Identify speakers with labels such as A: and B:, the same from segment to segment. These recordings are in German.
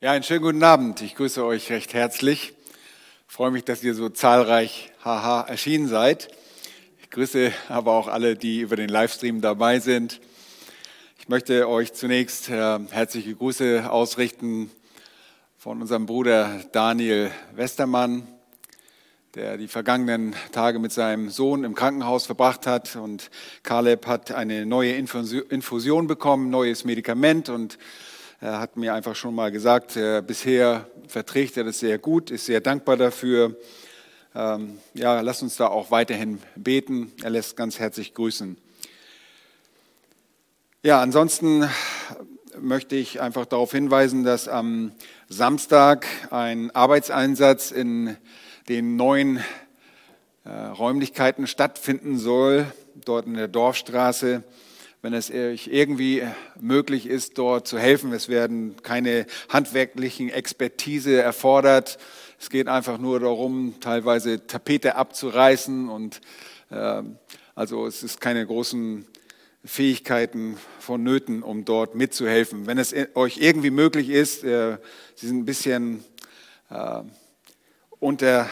A: Ja, einen schönen guten Abend. Ich grüße euch recht herzlich. Ich freue mich, dass ihr so zahlreich haha erschienen seid. Ich grüße aber auch alle, die über den Livestream dabei sind. Ich möchte euch zunächst äh, herzliche Grüße ausrichten von unserem Bruder Daniel Westermann, der die vergangenen Tage mit seinem Sohn im Krankenhaus verbracht hat. Und Caleb hat eine neue Infusion bekommen, neues Medikament und er hat mir einfach schon mal gesagt, äh, bisher verträgt er das sehr gut, ist sehr dankbar dafür. Ähm, ja, lass uns da auch weiterhin beten. Er lässt ganz herzlich grüßen. Ja, ansonsten möchte ich einfach darauf hinweisen, dass am Samstag ein Arbeitseinsatz in den neuen äh, Räumlichkeiten stattfinden soll, dort in der Dorfstraße wenn es euch irgendwie möglich ist, dort zu helfen. Es werden keine handwerklichen Expertise erfordert. Es geht einfach nur darum, teilweise Tapete abzureißen und äh, also es ist keine großen Fähigkeiten vonnöten, um dort mitzuhelfen. Wenn es euch irgendwie möglich ist, äh, Sie sind ein bisschen äh, unter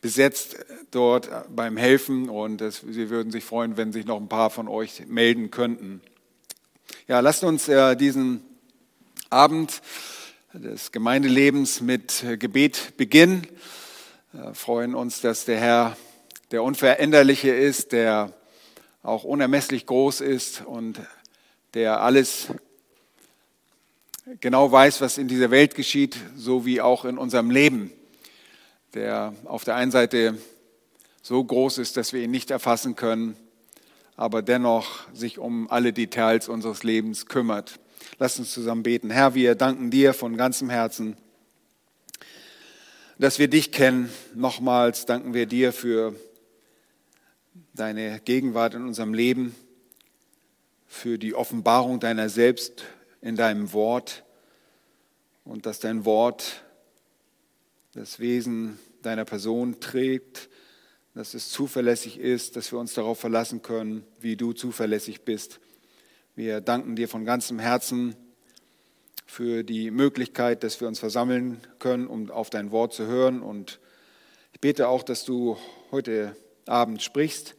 A: besetzt dort beim Helfen und es, sie würden sich freuen, wenn sich noch ein paar von euch melden könnten. Ja, lasst uns äh, diesen Abend des Gemeindelebens mit äh, Gebet beginnen. Wir freuen uns, dass der Herr der Unveränderliche ist, der auch unermesslich groß ist und der alles genau weiß, was in dieser Welt geschieht, so wie auch in unserem Leben der auf der einen Seite so groß ist, dass wir ihn nicht erfassen können, aber dennoch sich um alle Details unseres Lebens kümmert. Lass uns zusammen beten. Herr, wir danken dir von ganzem Herzen, dass wir dich kennen. Nochmals danken wir dir für deine Gegenwart in unserem Leben, für die Offenbarung deiner selbst in deinem Wort und dass dein Wort das Wesen deiner Person trägt, dass es zuverlässig ist, dass wir uns darauf verlassen können, wie du zuverlässig bist. Wir danken dir von ganzem Herzen für die Möglichkeit, dass wir uns versammeln können, um auf dein Wort zu hören. Und ich bete auch, dass du heute Abend sprichst,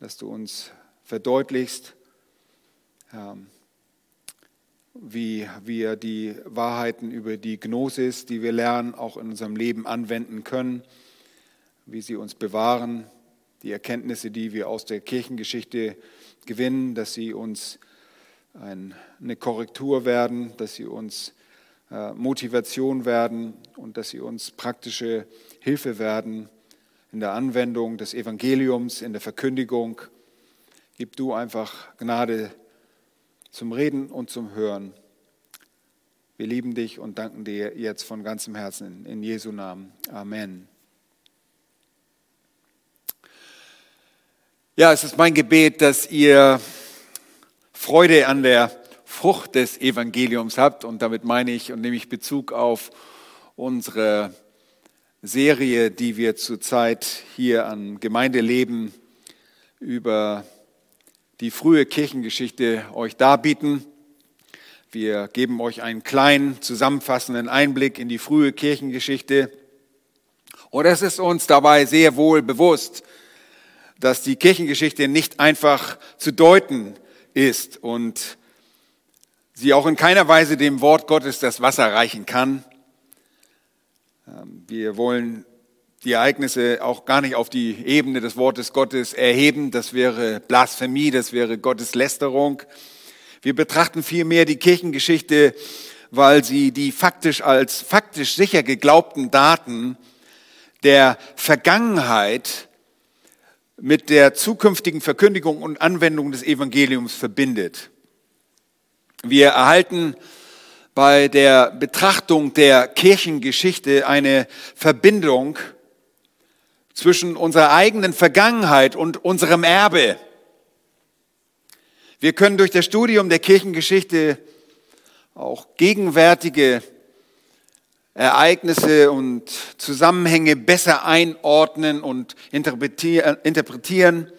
A: dass du uns verdeutlichst, wie wir die Wahrheiten über die Gnosis, die wir lernen, auch in unserem Leben anwenden können, wie sie uns bewahren, die Erkenntnisse, die wir aus der Kirchengeschichte gewinnen, dass sie uns eine Korrektur werden, dass sie uns äh, Motivation werden und dass sie uns praktische Hilfe werden in der Anwendung des Evangeliums, in der Verkündigung. Gib du einfach Gnade zum Reden und zum Hören. Wir lieben dich und danken dir jetzt von ganzem Herzen in Jesu Namen. Amen. Ja, es ist mein Gebet, dass ihr Freude an der Frucht des Evangeliums habt und damit meine ich und nehme ich Bezug auf unsere Serie, die wir zurzeit hier an Gemeindeleben über die frühe Kirchengeschichte euch darbieten. Wir geben euch einen kleinen, zusammenfassenden Einblick in die frühe Kirchengeschichte. Und es ist uns dabei sehr wohl bewusst, dass die Kirchengeschichte nicht einfach zu deuten ist und sie auch in keiner Weise dem Wort Gottes das Wasser reichen kann. Ähm, wir wollen die Ereignisse auch gar nicht auf die Ebene des Wortes Gottes erheben. Das wäre Blasphemie, das wäre Gotteslästerung. Wir betrachten vielmehr die Kirchengeschichte, weil sie die faktisch als faktisch sicher geglaubten Daten der Vergangenheit mit der zukünftigen Verkündigung und Anwendung des Evangeliums verbindet. Wir erhalten bei der Betrachtung der Kirchengeschichte eine Verbindung zwischen unserer eigenen Vergangenheit und unserem Erbe. Wir können durch das Studium der Kirchengeschichte auch gegenwärtige Ereignisse und Zusammenhänge besser einordnen und interpretieren.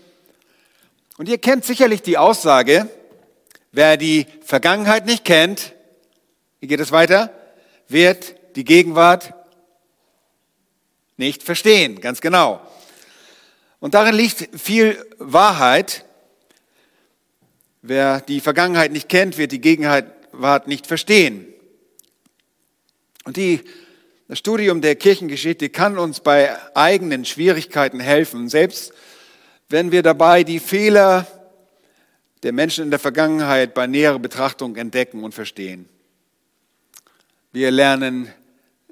A: Und ihr kennt sicherlich die Aussage, wer die Vergangenheit nicht kennt, wie geht es weiter? Wird die Gegenwart nicht verstehen, ganz genau. Und darin liegt viel Wahrheit. Wer die Vergangenheit nicht kennt, wird die Gegenwart nicht verstehen. Und die, das Studium der Kirchengeschichte kann uns bei eigenen Schwierigkeiten helfen, selbst wenn wir dabei die Fehler der Menschen in der Vergangenheit bei näherer Betrachtung entdecken und verstehen. Wir lernen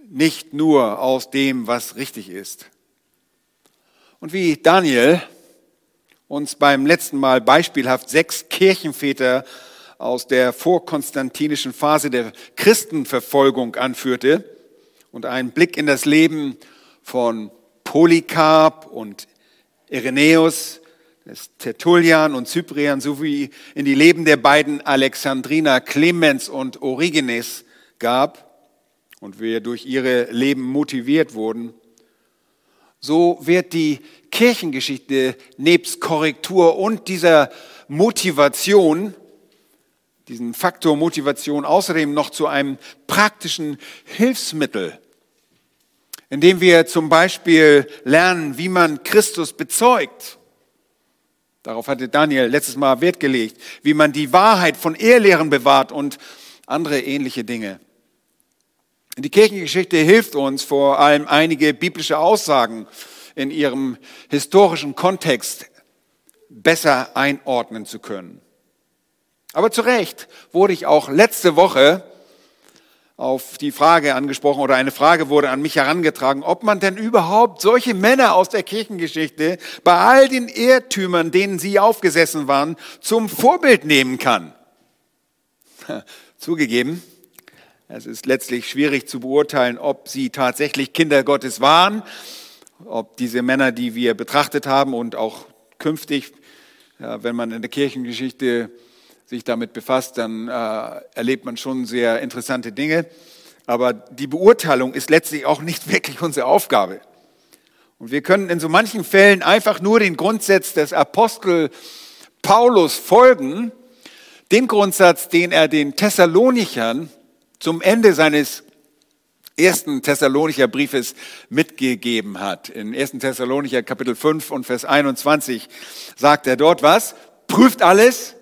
A: nicht nur aus dem, was richtig ist. Und wie Daniel uns beim letzten Mal beispielhaft sechs Kirchenväter aus der vorkonstantinischen Phase der Christenverfolgung anführte und einen Blick in das Leben von Polycarp und Irenäus, des Tertullian und Cyprian sowie in die Leben der beiden Alexandriner Clemens und Origenes gab und wir durch ihre Leben motiviert wurden, so wird die Kirchengeschichte nebst Korrektur und dieser Motivation, diesen Faktor Motivation außerdem noch zu einem praktischen Hilfsmittel, indem wir zum Beispiel lernen, wie man Christus bezeugt. Darauf hatte Daniel letztes Mal Wert gelegt, wie man die Wahrheit von Ehrlehren bewahrt und andere ähnliche Dinge. Die Kirchengeschichte hilft uns vor allem einige biblische Aussagen in ihrem historischen Kontext besser einordnen zu können. Aber zu Recht wurde ich auch letzte Woche auf die Frage angesprochen oder eine Frage wurde an mich herangetragen, ob man denn überhaupt solche Männer aus der Kirchengeschichte bei all den Irrtümern, denen sie aufgesessen waren, zum Vorbild nehmen kann. Zugegeben, es ist letztlich schwierig zu beurteilen, ob sie tatsächlich Kinder Gottes waren, ob diese Männer, die wir betrachtet haben und auch künftig, wenn man in der Kirchengeschichte sich damit befasst, dann äh, erlebt man schon sehr interessante Dinge. Aber die Beurteilung ist letztlich auch nicht wirklich unsere Aufgabe. Und wir können in so manchen Fällen einfach nur den Grundsatz des Apostel Paulus folgen, dem Grundsatz, den er den Thessalonichern zum Ende seines ersten Thessalonicher Briefes mitgegeben hat. In 1. Thessalonicher Kapitel 5 und Vers 21 sagt er dort was? Prüft alles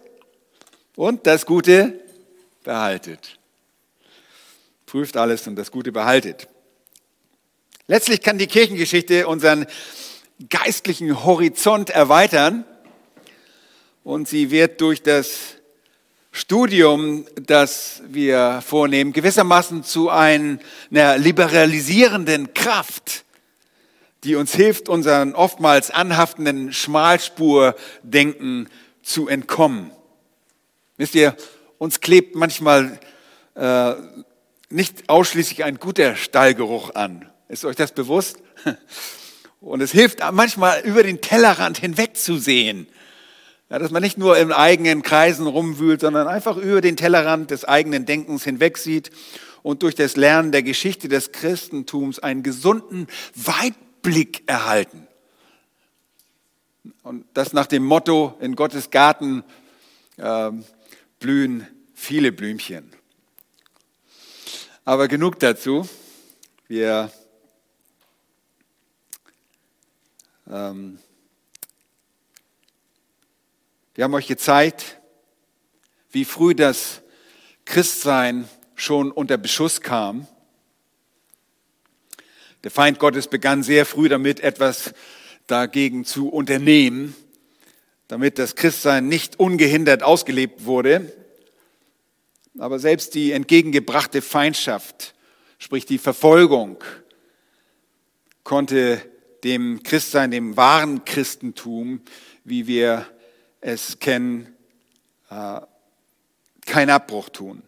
A: und das Gute behaltet. Prüft alles und das Gute behaltet. Letztlich kann die Kirchengeschichte unseren geistlichen Horizont erweitern und sie wird durch das Studium, das wir vornehmen, gewissermaßen zu einer liberalisierenden Kraft, die uns hilft, unseren oftmals anhaftenden Schmalspurdenken zu entkommen. Wisst ihr, uns klebt manchmal äh, nicht ausschließlich ein guter Stallgeruch an. Ist euch das bewusst? Und es hilft manchmal über den Tellerrand hinwegzusehen ja, dass man nicht nur in eigenen Kreisen rumwühlt, sondern einfach über den Tellerrand des eigenen Denkens hinwegsieht und durch das Lernen der Geschichte des Christentums einen gesunden Weitblick erhalten. Und das nach dem Motto, in Gottes Garten äh, blühen viele Blümchen. Aber genug dazu. Wir ähm, wir haben euch gezeigt, wie früh das Christsein schon unter Beschuss kam. Der Feind Gottes begann sehr früh damit, etwas dagegen zu unternehmen, damit das Christsein nicht ungehindert ausgelebt wurde. Aber selbst die entgegengebrachte Feindschaft, sprich die Verfolgung, konnte dem Christsein, dem wahren Christentum, wie wir es kennen, äh, keinen Abbruch tun.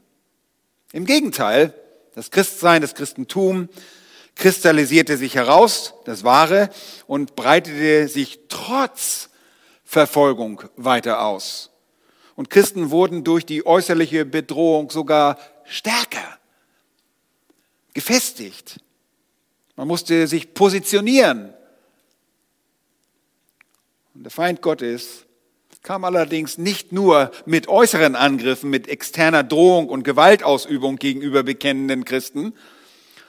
A: Im Gegenteil, das Christsein, das Christentum kristallisierte sich heraus, das Wahre, und breitete sich trotz Verfolgung weiter aus. Und Christen wurden durch die äußerliche Bedrohung sogar stärker, gefestigt. Man musste sich positionieren. Und der Feind Gottes kam allerdings nicht nur mit äußeren Angriffen, mit externer Drohung und Gewaltausübung gegenüber bekennenden Christen,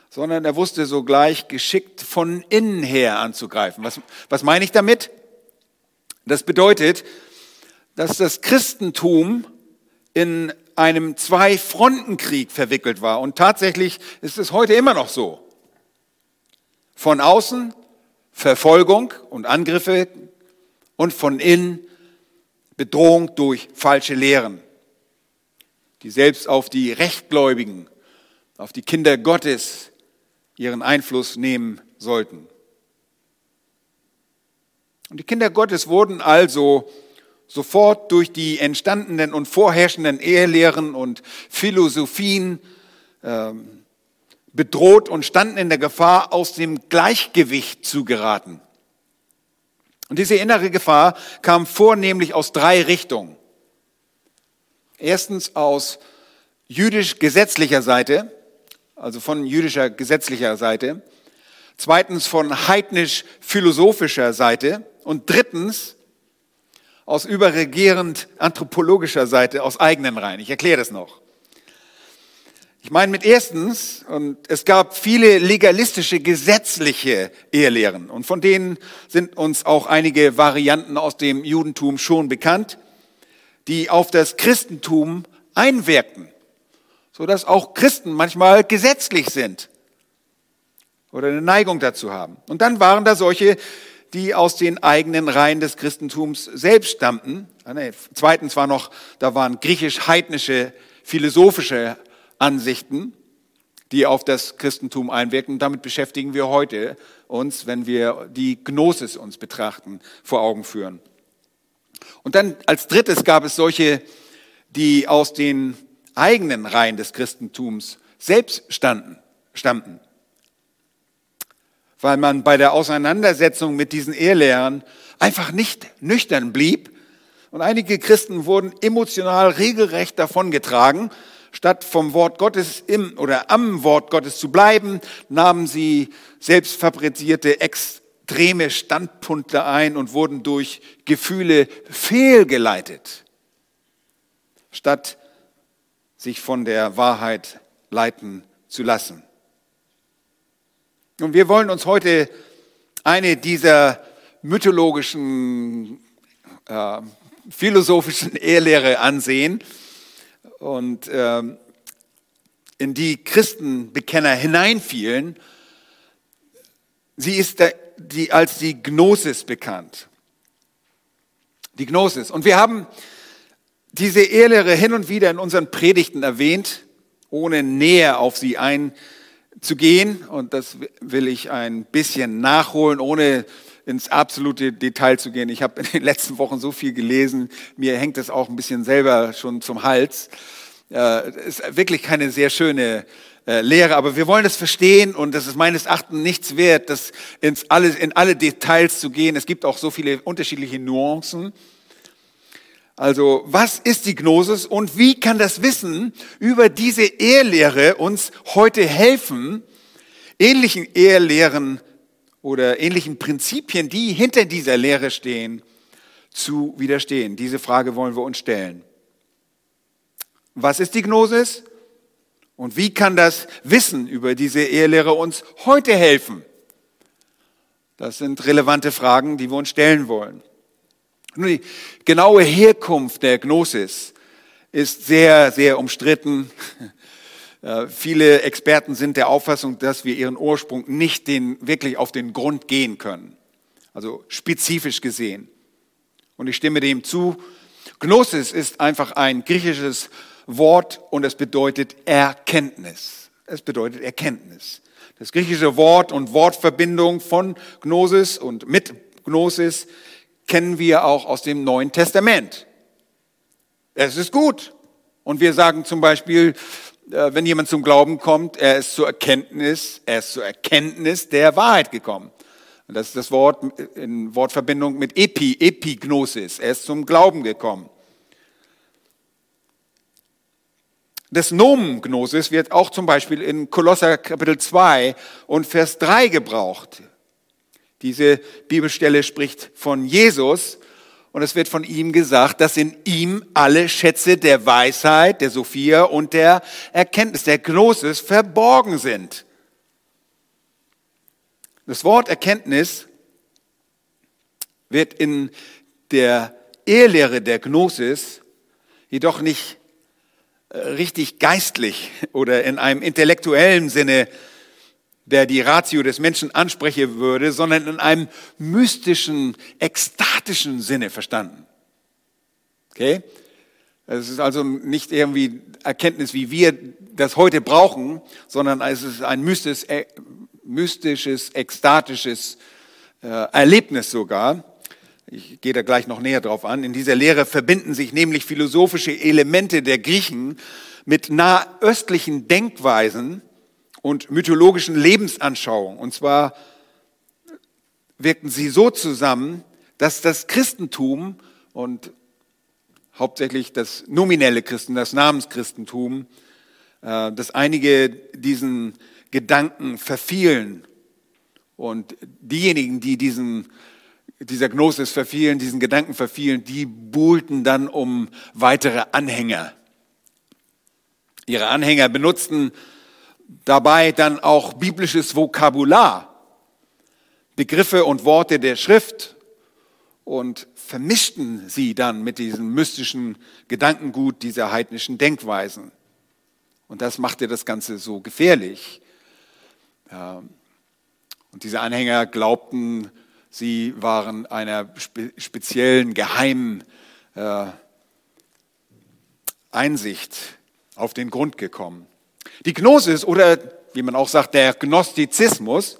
A: sondern er wusste sogleich geschickt von innen her anzugreifen. Was, was meine ich damit? Das bedeutet, dass das Christentum in einem Zwei-Fronten-Krieg verwickelt war. Und tatsächlich ist es heute immer noch so. Von außen Verfolgung und Angriffe und von innen Bedrohung durch falsche Lehren, die selbst auf die Rechtgläubigen, auf die Kinder Gottes ihren Einfluss nehmen sollten. Und die Kinder Gottes wurden also sofort durch die entstandenen und vorherrschenden Ehelehren und Philosophien äh, bedroht und standen in der Gefahr, aus dem Gleichgewicht zu geraten. Und diese innere Gefahr kam vornehmlich aus drei Richtungen. Erstens aus jüdisch-gesetzlicher Seite, also von jüdischer gesetzlicher Seite. Zweitens von heidnisch-philosophischer Seite. Und drittens aus überregierend anthropologischer Seite, aus eigenen Reihen. Ich erkläre das noch. Ich meine mit erstens, und es gab viele legalistische, gesetzliche Ehelehren und von denen sind uns auch einige Varianten aus dem Judentum schon bekannt, die auf das Christentum einwirkten, so dass auch Christen manchmal gesetzlich sind oder eine Neigung dazu haben. Und dann waren da solche, die aus den eigenen Reihen des Christentums selbst stammten. Ah, zweitens war noch, da waren griechisch-heidnische philosophische Ansichten, die auf das Christentum einwirken. Damit beschäftigen wir heute uns, wenn wir die Gnosis uns betrachten, vor Augen führen. Und dann als drittes gab es solche, die aus den eigenen Reihen des Christentums selbst standen, stammten. Weil man bei der Auseinandersetzung mit diesen Ehrlehrern einfach nicht nüchtern blieb. Und einige Christen wurden emotional regelrecht davongetragen Statt vom Wort Gottes im oder am Wort Gottes zu bleiben, nahmen sie selbst fabrizierte extreme Standpunkte ein und wurden durch Gefühle fehlgeleitet, statt sich von der Wahrheit leiten zu lassen. Und wir wollen uns heute eine dieser mythologischen, äh, philosophischen Ehelehre ansehen, und ähm, in die Christenbekenner hineinfielen, sie ist der, die, als die Gnosis bekannt. Die Gnosis. Und wir haben diese Ehelehre hin und wieder in unseren Predigten erwähnt, ohne näher auf sie einzugehen. Und das will ich ein bisschen nachholen, ohne ins absolute Detail zu gehen. Ich habe in den letzten Wochen so viel gelesen, mir hängt es auch ein bisschen selber schon zum Hals. Äh, ist wirklich keine sehr schöne äh, Lehre, aber wir wollen es verstehen und das ist meines Erachtens nichts wert, das ins alle, in alle Details zu gehen. Es gibt auch so viele unterschiedliche Nuancen. Also, was ist die Gnosis und wie kann das Wissen über diese Ehelehre uns heute helfen, ähnlichen Ehelehren oder ähnlichen Prinzipien, die hinter dieser Lehre stehen, zu widerstehen? Diese Frage wollen wir uns stellen. Was ist die Gnosis? Und wie kann das Wissen über diese Ehelehre uns heute helfen? Das sind relevante Fragen, die wir uns stellen wollen. Nun, die genaue Herkunft der Gnosis ist sehr, sehr umstritten. Äh, viele Experten sind der Auffassung, dass wir ihren Ursprung nicht den, wirklich auf den Grund gehen können. Also spezifisch gesehen. Und ich stimme dem zu. Gnosis ist einfach ein griechisches Wort und es bedeutet Erkenntnis. Es bedeutet Erkenntnis. Das griechische Wort und Wortverbindung von Gnosis und mit Gnosis kennen wir auch aus dem Neuen Testament. Es ist gut. Und wir sagen zum Beispiel, wenn jemand zum Glauben kommt, er ist zur Erkenntnis, er ist zur Erkenntnis der Wahrheit gekommen. Und das ist das Wort in Wortverbindung mit Epi, Epignosis. Er ist zum Glauben gekommen. Das Nomen Gnosis wird auch zum Beispiel in Kolosser Kapitel 2 und Vers 3 gebraucht. Diese Bibelstelle spricht von Jesus Und es wird von ihm gesagt, dass in ihm alle Schätze der Weisheit, der Sophia und der Erkenntnis, der Gnosis verborgen sind. Das Wort Erkenntnis wird in der Ehelehre der Gnosis jedoch nicht äh, richtig geistlich oder in einem intellektuellen Sinne, der die Ratio des Menschen ansprechen würde, sondern in einem mystischen, ekstatischen Sinne verstanden. Okay? Es ist also nicht irgendwie Erkenntnis, wie wir das heute brauchen, sondern es ist ein mystisches, äh, mystisches ekstatisches äh, Erlebnis sogar. Ich gehe da gleich noch näher drauf an. In dieser Lehre verbinden sich nämlich philosophische Elemente der Griechen mit nahöstlichen Denkweisen und mythologischen Lebensanschauungen. Und zwar wirkten sie so zusammen, dass das Christentum und hauptsächlich das nominelle Christen, das Namenschristentum, äh, dass einige diesen Gedanken verfielen. Und diejenigen, die diesen dieser Gnosis verfielen, diesen Gedanken verfielen, die buhlten dann um weitere Anhänger. Ihre Anhänger benutzten dabei dann auch biblisches Vokabular, Begriffe und Worte der Schrift und vermischten sie dann mit diesem mystischen Gedankengut dieser heidnischen Denkweisen. Und das machte das Ganze so gefährlich. Und diese Anhänger glaubten, Sie waren einer spe speziellen geheimen äh, Einsicht auf den Grund gekommen. Die Gnosis oder wie man auch sagt, der Gnostizismus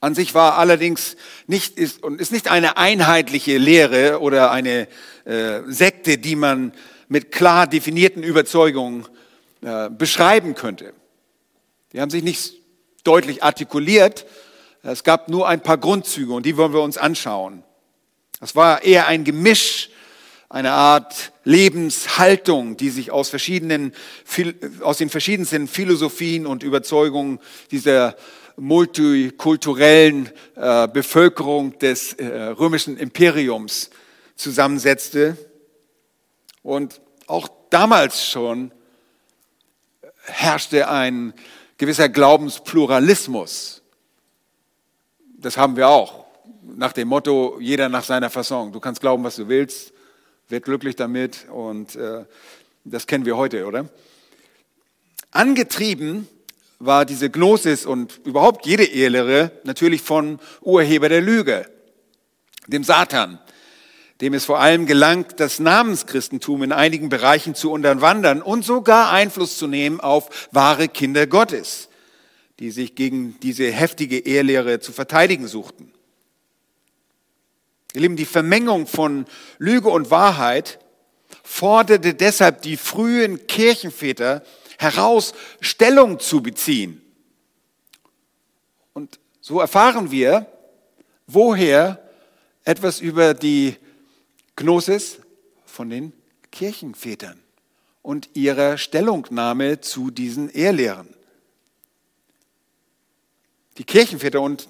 A: an sich war allerdings nicht ist und ist nicht eine einheitliche Lehre oder eine äh, Sekte, die man mit klar definierten Überzeugungen äh, beschreiben könnte. Die haben sich nicht deutlich artikuliert, es gab nur ein paar Grundzüge und die wollen wir uns anschauen. Es war eher ein Gemisch, eine Art Lebenshaltung, die sich aus verschiedenen, aus den verschiedensten Philosophien und Überzeugungen dieser multikulturellen äh, Bevölkerung des äh, römischen Imperiums zusammensetzte. Und auch damals schon herrschte ein gewisser Glaubenspluralismus das haben wir auch. Nach dem Motto, jeder nach seiner Fasson. Du kannst glauben, was du willst, werd glücklich damit und äh, das kennen wir heute, oder? Angetrieben war diese Gnosis und überhaupt jede Ehelehre natürlich von Urheber der Lüge, dem Satan, dem es vor allem gelangt, das Namenschristentum in einigen Bereichen zu unterwandern und sogar Einfluss zu nehmen auf wahre Kinder Gottes die sich gegen diese heftige Ehelehre zu verteidigen suchten. Ihr Lieben, die Vermengung von Lüge und Wahrheit forderte deshalb die frühen Kirchenväter heraus, Stellung zu beziehen. Und so erfahren wir, woher etwas über die Gnosis von den Kirchenvätern und ihrer Stellungnahme zu diesen Ehrlehren. Die Kirchenväter und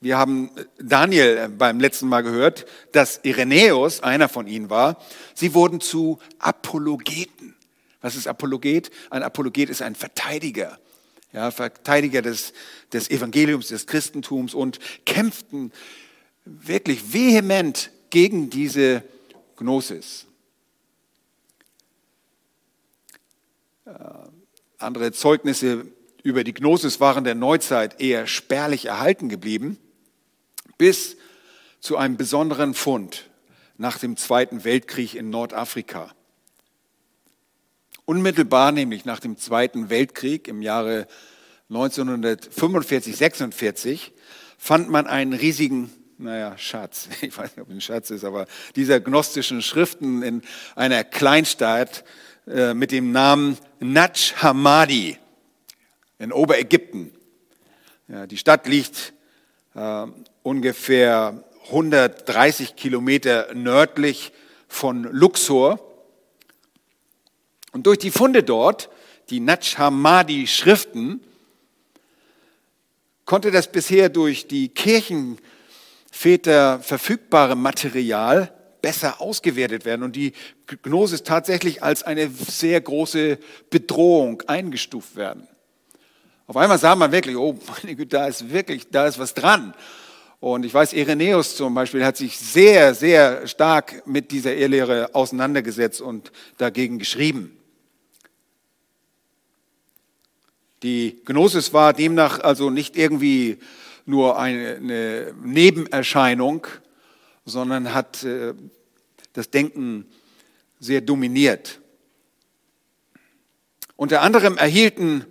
A: wir haben Daniel beim letzten Mal gehört, dass Irenäus einer von ihnen war. Sie wurden zu Apologeten. Was ist Apologet? Ein Apologet ist ein Verteidiger. Ja, Verteidiger des, des Evangeliums, des Christentums und kämpften wirklich vehement gegen diese Gnosis. Äh, andere Zeugnisse über die Gnosis waren der Neuzeit eher spärlich erhalten geblieben, bis zu einem besonderen Fund nach dem Zweiten Weltkrieg in Nordafrika. Unmittelbar nämlich nach dem Zweiten Weltkrieg im Jahre 1945, 46 fand man einen riesigen, naja, Schatz, ich weiß nicht, ob es ein Schatz ist, aber dieser gnostischen Schriften in einer Kleinstadt äh, mit dem Namen Natch Hamadi in Oberägypten. Ja, die Stadt liegt äh, ungefähr 130 Kilometer nördlich von Luxor. Und durch die Funde dort, die Natch-Hamadi-Schriften, konnte das bisher durch die Kirchenväter verfügbare Material besser ausgewertet werden und die Gnosis tatsächlich als eine sehr große Bedrohung eingestuft werden. Auf einmal sah man wirklich, oh meine Güte, da ist wirklich, da ist was dran. Und ich weiß, Irenäus zum Beispiel hat sich sehr, sehr stark mit dieser Irrlehre auseinandergesetzt und dagegen geschrieben. Die Gnosis war demnach also nicht irgendwie nur eine Nebenerscheinung, sondern hat äh, das Denken sehr dominiert. Unter anderem erhielten,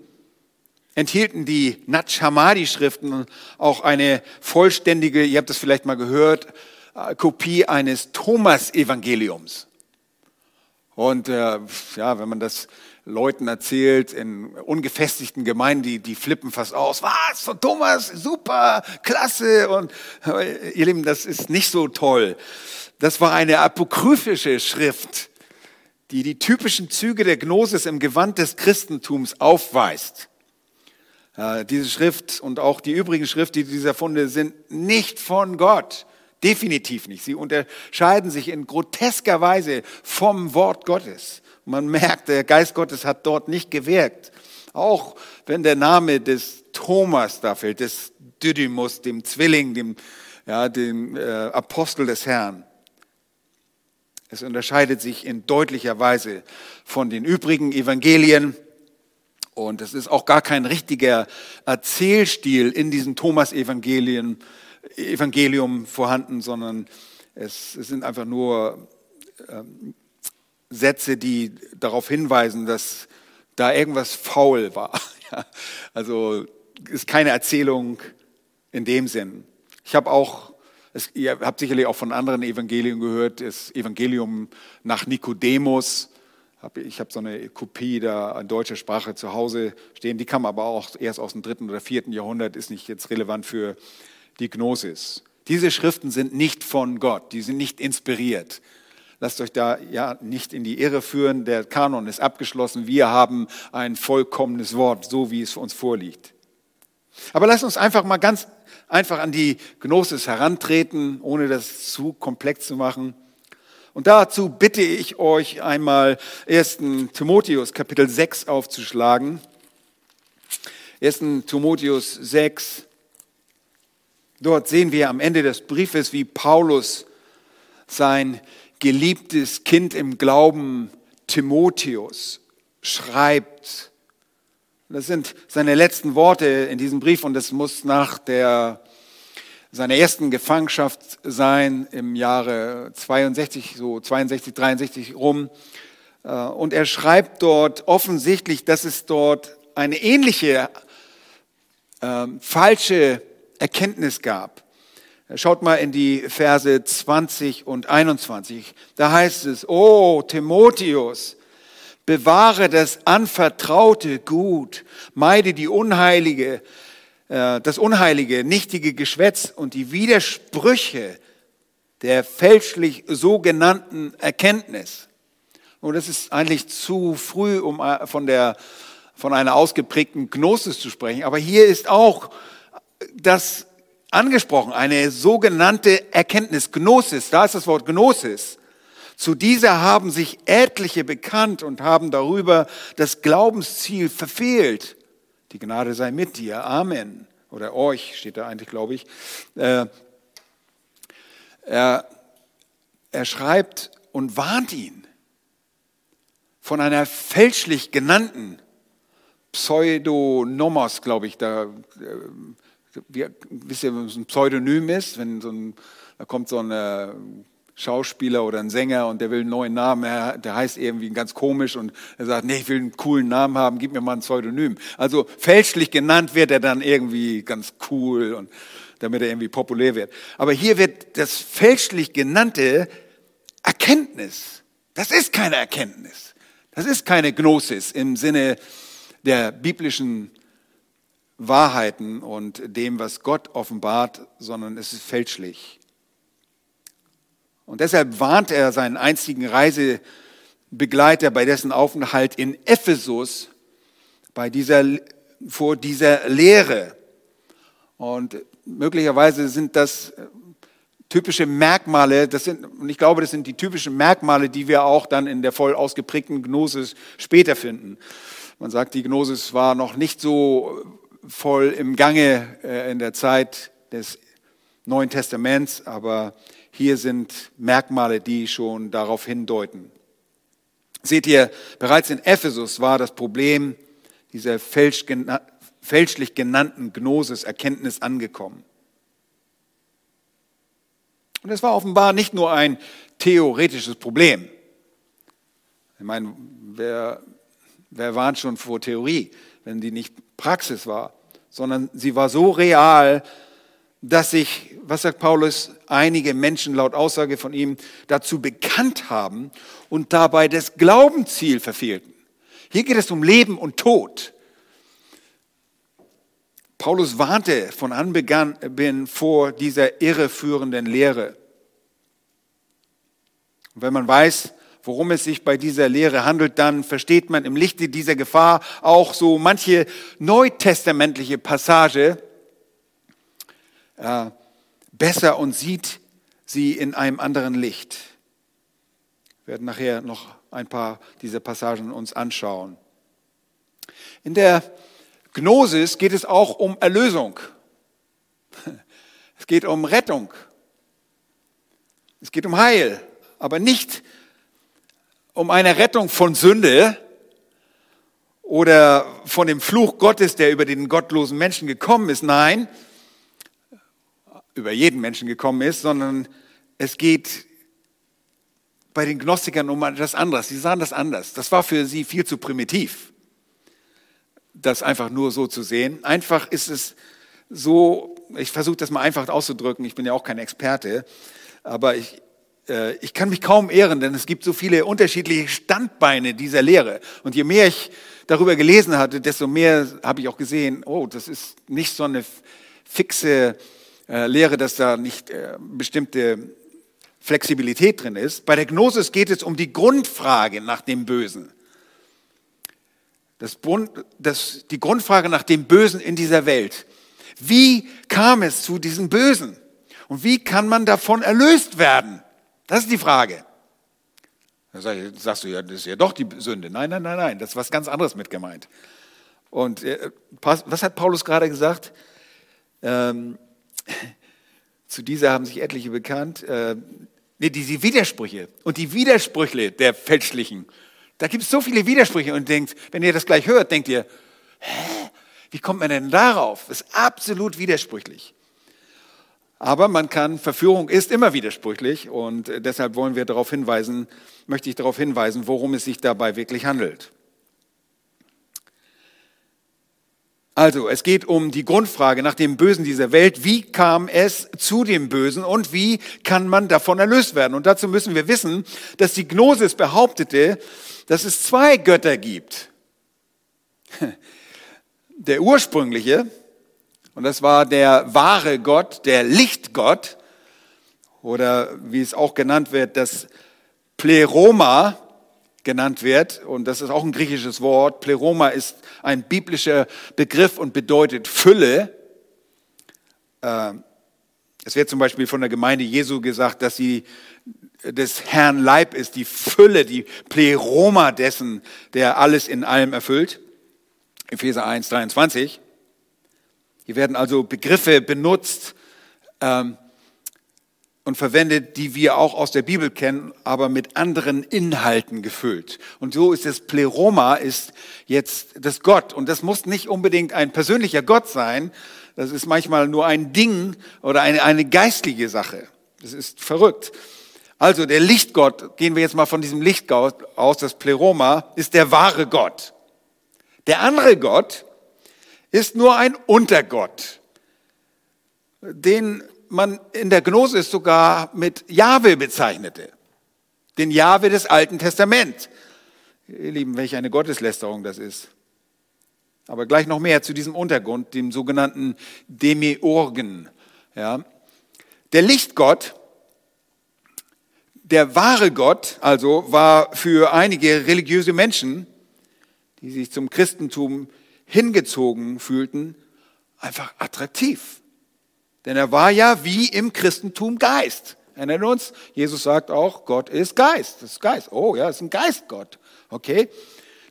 A: enthielten die Nat schriften auch eine vollständige, ihr habt das vielleicht mal gehört, äh, Kopie eines Thomas-Evangeliums. Und äh, ja, wenn man das Leuten erzählt in ungefestigten Gemeinden, die, die flippen fast aus. Was? Von Thomas? Super, klasse. Und ihr Lieben, das ist nicht so toll. Das war eine apokryphische Schrift, die die typischen Züge der Gnosis im Gewand des Christentums aufweist. Diese Schrift und auch die übrigen Schriften dieser Funde sind nicht von Gott. Definitiv nicht. Sie unterscheiden sich in grotesker Weise vom Wort Gottes. Man merkt, der Geist Gottes hat dort nicht gewirkt. Auch wenn der Name des Thomas da fällt, des Didymus, dem Zwilling, dem, ja, dem äh, Apostel des Herrn. Es unterscheidet sich in deutlicher Weise von den übrigen Evangelien. Und es ist auch gar kein richtiger Erzählstil in diesem Thomas-Evangelium Evangelium vorhanden, sondern es, es sind einfach nur ähm, Sätze, die darauf hinweisen, dass da irgendwas faul war. Also ist keine Erzählung in dem Sinn. Ich habe auch, es, ihr habt sicherlich auch von anderen Evangelien gehört, das Evangelium nach Nikodemus. Ich habe so eine Kopie da in deutscher Sprache zu Hause stehen. Die kam aber auch erst aus dem dritten oder vierten Jahrhundert, ist nicht jetzt relevant für die Gnosis. Diese Schriften sind nicht von Gott, die sind nicht inspiriert. Lasst euch da ja nicht in die Irre führen. Der Kanon ist abgeschlossen. Wir haben ein vollkommenes Wort, so wie es uns vorliegt. Aber lasst uns einfach mal ganz einfach an die Gnosis herantreten, ohne das zu komplex zu machen. Und dazu bitte ich euch einmal 1. Timotheus Kapitel 6 aufzuschlagen. 1. Timotheus 6. Dort sehen wir am Ende des Briefes, wie Paulus sein geliebtes Kind im Glauben Timotheus schreibt. Das sind seine letzten Worte in diesem Brief und das muss nach der, seiner ersten Gefangenschaft sein im Jahre 62, so 62, 63 rum. Äh, und er schreibt dort offensichtlich, dass es dort eine ähnliche äh, falsche Erkenntnis gab. Schaut mal in die Verse 20 und 21. Da heißt es, oh Timotheus, bewahre das anvertraute Gut, meide die unheilige, äh, das unheilige, nichtige Geschwätz und die Widersprüche der fälschlich sogenannten Erkenntnis. Und das ist eigentlich zu früh, um äh, von der, von einer ausgeprägten Gnosis zu sprechen. Aber hier ist auch das angesprochen, eine sogenannte Erkenntnis, Gnosis, da ist das Wort Gnosis. Zu dieser haben sich etliche bekannt und haben darüber das Glaubensziel verfehlt. Die Gnade sei mit dir. Amen. Oder euch steht da eigentlich, glaube ich. Äh, er, er schreibt und warnt ihn von einer fälschlich genannten Pseudonomos, glaube ich, da wie, wisst ihr, was ein Pseudonym ist? Wenn so ein, da kommt so ein äh, Schauspieler oder ein Sänger und der will einen neuen Namen, der heißt irgendwie ganz komisch und er sagt, nee, ich will einen coolen Namen haben, gib mir mal ein Pseudonym. Also fälschlich genannt wird er dann irgendwie ganz cool und damit er irgendwie populär wird. Aber hier wird das fälschlich genannte Erkenntnis. Das ist keine Erkenntnis. Das ist keine Gnosis im Sinne der biblischen Wahrheiten und dem, was Gott offenbart, sondern es ist fälschlich. Und deshalb warnt er seinen einzigen Reisebegleiter bei dessen Aufenthalt in Ephesus bei dieser, vor dieser Lehre. Und möglicherweise sind das typische Merkmale, das sind, und ich glaube, das sind die typischen Merkmale, die wir auch dann in der voll ausgeprägten Gnosis später finden. Man sagt, die Gnosis war noch nicht so voll im Gange äh, in der Zeit des Neuen Testaments, aber hier sind Merkmale, die schon darauf hindeuten. Seht ihr, bereits in Ephesus war das Problem dieser fälschlich genannten Gnosis, Erkenntnis angekommen. Und es war offenbar nicht nur ein theoretisches Problem. Ich meine, wer, wer warnt schon vor Theorie, wenn die nicht Praxis war, sondern sie war so real, dass sich, was sagt Paulus, einige Menschen laut Aussage von ihm dazu bekannt haben und dabei das Glaubensziel verfehlten. Hier geht es um Leben und Tod. Paulus warnte von Anbeginn vor dieser irreführenden Lehre. Und wenn man weiß, worum es sich bei dieser Lehre handelt, dann versteht man im Lichte dieser Gefahr auch so manche neutestamentliche Passage äh, besser und sieht sie in einem anderen Licht. Wir werden nachher noch ein paar dieser Passagen uns anschauen. In der Gnosis geht es auch um Erlösung. Es geht um Rettung. Es geht um Heil, aber nicht um eine Rettung von Sünde oder von dem Fluch Gottes, der über den gottlosen Menschen gekommen ist. Nein, über jeden Menschen gekommen ist, sondern es geht bei den Gnostikern um etwas anderes. Sie sahen das anders. Das war für sie viel zu primitiv das einfach nur so zu sehen. Einfach ist es so, ich versuche das mal einfach auszudrücken, ich bin ja auch kein Experte, aber ich, ich kann mich kaum ehren, denn es gibt so viele unterschiedliche Standbeine dieser Lehre. Und je mehr ich darüber gelesen hatte, desto mehr habe ich auch gesehen, oh, das ist nicht so eine fixe äh, Lehre, dass da nicht äh, bestimmte Flexibilität drin ist. Bei der Gnosis geht es um die Grundfrage nach dem Bösen. Das, das, die Grundfrage nach dem Bösen in dieser Welt. Wie kam es zu diesem Bösen? Und wie kann man davon erlöst werden? Das ist die Frage. Da sagst du ja, das ist ja doch die Sünde. Nein, nein, nein, nein, das ist was ganz anderes mit gemeint. Und äh, was hat Paulus gerade gesagt? Ähm, zu dieser haben sich etliche bekannt. Äh, nee, diese Widersprüche und die Widersprüche der Fälschlichen da gibt es so viele Widersprüche und denkt, wenn ihr das gleich hört, denkt ihr, hä, wie kommt man denn darauf? Das ist absolut widersprüchlich. Aber man kann, Verführung ist immer widersprüchlich und deshalb wollen wir darauf hinweisen, möchte ich darauf hinweisen, worum es sich dabei wirklich handelt. Also, es geht um die Grundfrage nach dem Bösen dieser Welt. Wie kam es zu dem Bösen und wie kann man davon erlöst werden? Und dazu müssen wir wissen, dass die Gnosis behauptete, dass es zwei Götter gibt. Der ursprüngliche, und das war der wahre Gott, der Lichtgott, oder wie es auch genannt wird, das Pleroma, genannt wird. Und das ist auch ein griechisches Wort. Pleroma ist ein biblischer Begriff und bedeutet Fülle. Äh, es wird zum Beispiel von der Gemeinde Jesu gesagt, dass sie des Herrn Leib ist, die Fülle, die Pleroma dessen, der alles in allem erfüllt. Epheser 1, 23. Hier werden also Begriffe benutzt, ähm, und verwendet, die wir auch aus der Bibel kennen, aber mit anderen Inhalten gefüllt. Und so ist das Pleroma ist jetzt das Gott. Und das muss nicht unbedingt ein persönlicher Gott sein. Das ist manchmal nur ein Ding oder eine, eine geistliche Sache. Das ist verrückt. Also der Lichtgott, gehen wir jetzt mal von diesem Lichtgott aus, das Pleroma, ist der wahre Gott. Der andere Gott ist nur ein Untergott, den man in der Gnosis sogar mit Jahwe bezeichnete. Den Jahwe des Alten Testaments. Ihr Lieben, welch eine Gotteslästerung das ist. Aber gleich noch mehr zu diesem Untergrund, dem sogenannten Demiurgen. Ja. Der Lichtgott, der wahre Gott, also war für einige religiöse Menschen, die sich zum Christentum hingezogen fühlten, einfach attraktiv. Denn er war ja wie im Christentum Geist. Erinnern uns, Jesus sagt auch, Gott ist Geist. Das ist Geist. Oh ja, ist ein Geistgott. Okay.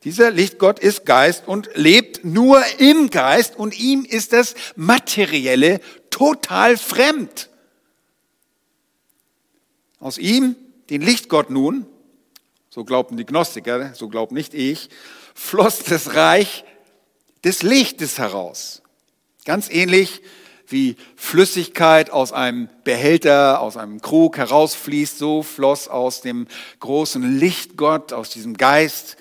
A: Dieser Lichtgott ist Geist und lebt nur im Geist und ihm ist das Materielle total fremd. Aus ihm, den Lichtgott nun, so glaubten die Gnostiker, so glaubt nicht ich, floss das Reich des Lichtes heraus. Ganz ähnlich wie Flüssigkeit aus einem Behälter, aus einem Krug herausfließt, so floss aus dem großen Lichtgott, aus diesem Geist,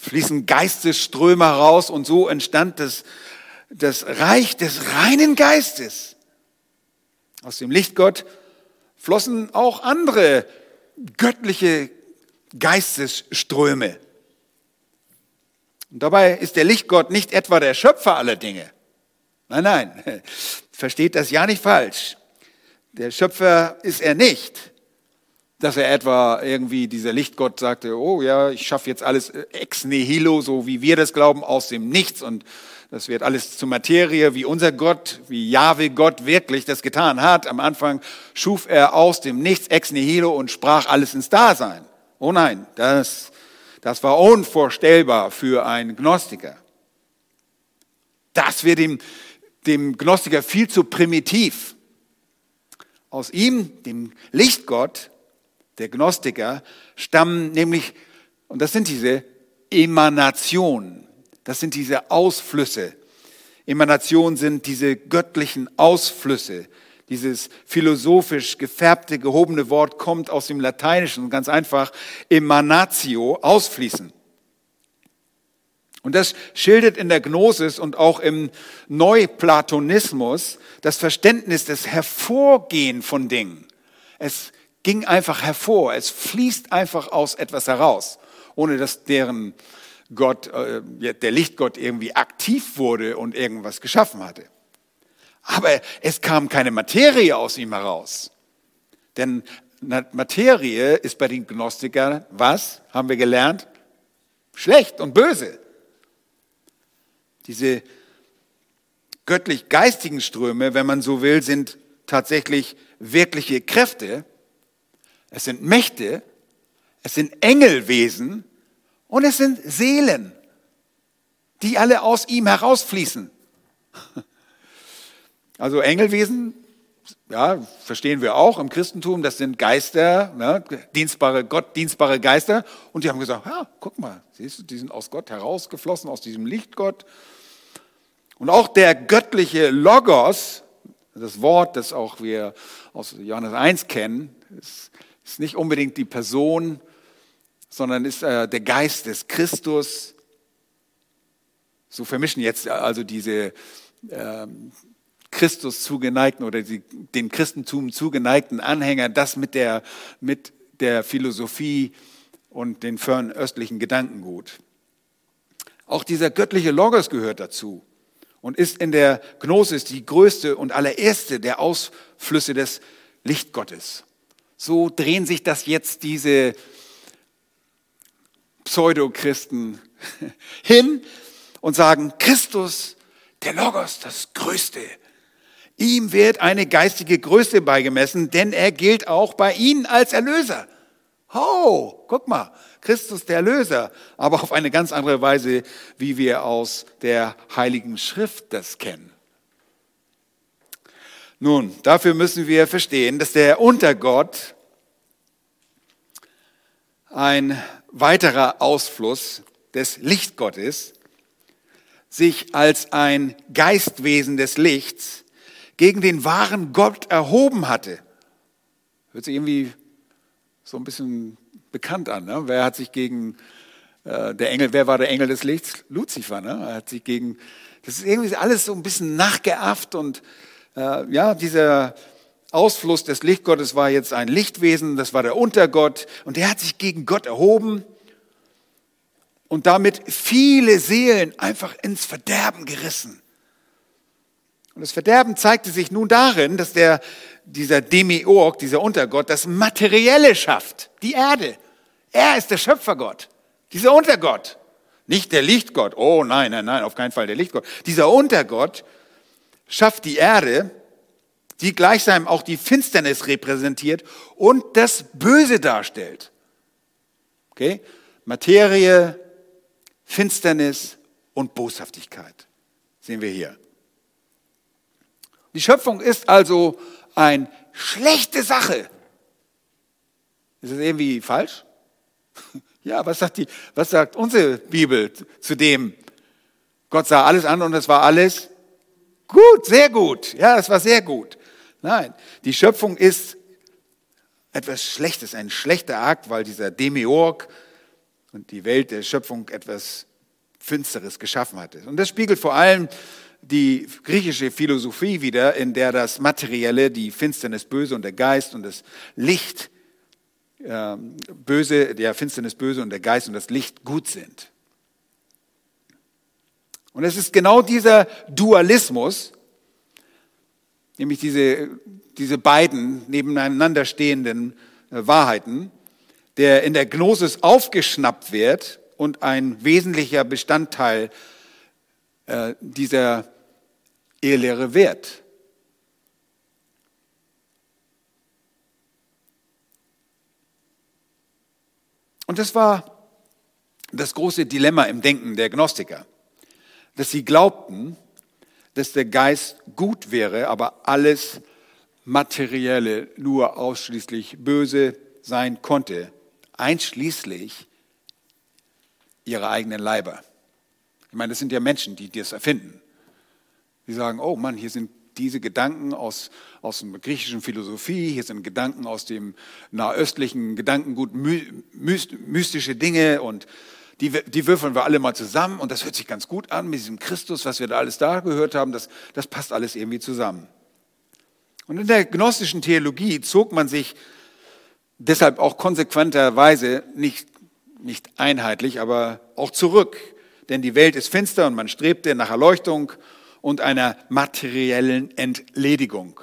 A: fließen Geistesströme heraus und so entstand das, das Reich des reinen Geistes. Aus dem Lichtgott flossen auch andere göttliche Geistesströme. Und dabei ist der Lichtgott nicht etwa der Schöpfer aller Dinge. Nein, nein, versteht das ja nicht falsch. Der Schöpfer ist er nicht. Dass er etwa irgendwie dieser Lichtgott sagte, oh ja, ich schaffe jetzt alles ex nihilo, so wie wir das glauben, aus dem Nichts und das wird alles zur Materie, wie unser Gott, wie Jahwe Gott wirklich das getan hat. Am Anfang schuf er aus dem Nichts ex nihilo und sprach alles ins Dasein. Oh nein, das, das war unvorstellbar für einen Gnostiker. Das wird dem, dem Gnostiker viel zu primitiv. Aus ihm, dem Lichtgott, der Gnostiker, stammen nämlich, und das sind diese Emanationen, das sind diese Ausflüsse. Emanationen sind diese göttlichen Ausflüsse. Dieses philosophisch gefärbte, gehobene Wort kommt aus dem Lateinischen, ganz einfach, emanatio, ausfließen. Und das schildert in der Gnosis und auch im Neuplatonismus das Verständnis des Hervorgehen von Dingen. Es ging einfach hervor, es fließt einfach aus etwas heraus, ohne dass deren Gott, äh, der Lichtgott irgendwie aktiv wurde und irgendwas geschaffen hatte. Aber es kam keine Materie aus ihm heraus. Denn Materie ist bei den Gnostikern, was haben wir gelernt? Schlecht und böse. Diese göttlich-geistigen Ströme, wenn man so will, sind tatsächlich wirkliche Kräfte. Es sind Mächte, es sind Engelwesen und es sind Seelen, die alle aus ihm herausfließen. Also Engelwesen, ja, verstehen wir auch im Christentum, das sind Geister, ne, dienstbare, Gott dienstbare Geister. Und die haben gesagt, ja, guck mal, siehst du, die sind aus Gott herausgeflossen, aus diesem Lichtgott. Und auch der göttliche Logos, das Wort, das auch wir aus Johannes 1 kennen, ist, ist nicht unbedingt die Person, sondern ist äh, der Geist des Christus. So vermischen jetzt also diese äh, Christus zugeneigten oder die, dem Christentum zugeneigten Anhänger das mit der, mit der Philosophie und den fernöstlichen Gedankengut. Auch dieser göttliche Logos gehört dazu und ist in der Gnosis die größte und allererste der Ausflüsse des Lichtgottes. So drehen sich das jetzt diese Pseudochristen hin und sagen, Christus, der Logos, das Größte. Ihm wird eine geistige Größe beigemessen, denn er gilt auch bei ihnen als Erlöser. Oh, guck mal, Christus der Erlöser, aber auf eine ganz andere Weise, wie wir aus der Heiligen Schrift das kennen. Nun, dafür müssen wir verstehen, dass der Untergott ein weiterer Ausfluss des Lichtgottes sich als ein Geistwesen des Lichts gegen den wahren Gott erhoben hatte. Hört sich irgendwie so ein bisschen bekannt an. Ne? Wer hat sich gegen äh, der Engel, wer war der Engel des Lichts? Luzifer. Ne? Er hat sich gegen, das ist irgendwie alles so ein bisschen nachgeafft und äh, ja, dieser Ausfluss des Lichtgottes war jetzt ein Lichtwesen, das war der Untergott und der hat sich gegen Gott erhoben und damit viele Seelen einfach ins Verderben gerissen. Und das Verderben zeigte sich nun darin, dass der, dieser Demiurg, dieser Untergott, das Materielle schafft, die Erde. Er ist der Schöpfergott, dieser Untergott. Nicht der Lichtgott. Oh nein, nein, nein, auf keinen Fall der Lichtgott. Dieser Untergott schafft die Erde die gleichsam auch die Finsternis repräsentiert und das Böse darstellt. Okay? Materie, Finsternis und Boshaftigkeit sehen wir hier. Die Schöpfung ist also eine schlechte Sache. Ist das irgendwie falsch? Ja, was sagt, die, was sagt unsere Bibel zu dem? Gott sah alles an und es war alles gut, sehr gut. Ja, es war sehr gut. Nein, die Schöpfung ist etwas Schlechtes, ein schlechter Akt, weil dieser Demiurg und die Welt der Schöpfung etwas Finsteres geschaffen hatte. Und das spiegelt vor allem die griechische Philosophie wieder, in der das Materielle, die Finsternis böse und der Geist und das Licht äh, böse, der Finsternis böse und der Geist und das Licht gut sind. Und es ist genau dieser Dualismus, nämlich diese, diese beiden nebeneinander stehenden äh, Wahrheiten, der in der Gnosis aufgeschnappt wird und ein wesentlicher Bestandteil äh, dieser Ehelehre wird. Und das war das große Dilemma im Denken der Gnostiker, dass sie glaubten, dass der Geist gut wäre, aber alles Materielle nur ausschließlich böse sein konnte, einschließlich ihrer eigenen Leiber. Ich meine, das sind ja Menschen, die das erfinden. Die sagen, oh Mann, hier sind diese Gedanken aus, aus der griechischen Philosophie, hier sind Gedanken aus dem nahöstlichen Gedankengut, mystische Dinge und die, die würfeln wir alle mal zusammen und das hört sich ganz gut an mit diesem Christus, was wir da alles da gehört haben, das, das passt alles irgendwie zusammen. Und in der gnostischen Theologie zog man sich deshalb auch konsequenterweise nicht, nicht einheitlich, aber auch zurück. Denn die Welt ist finster und man strebte nach Erleuchtung und einer materiellen Entledigung.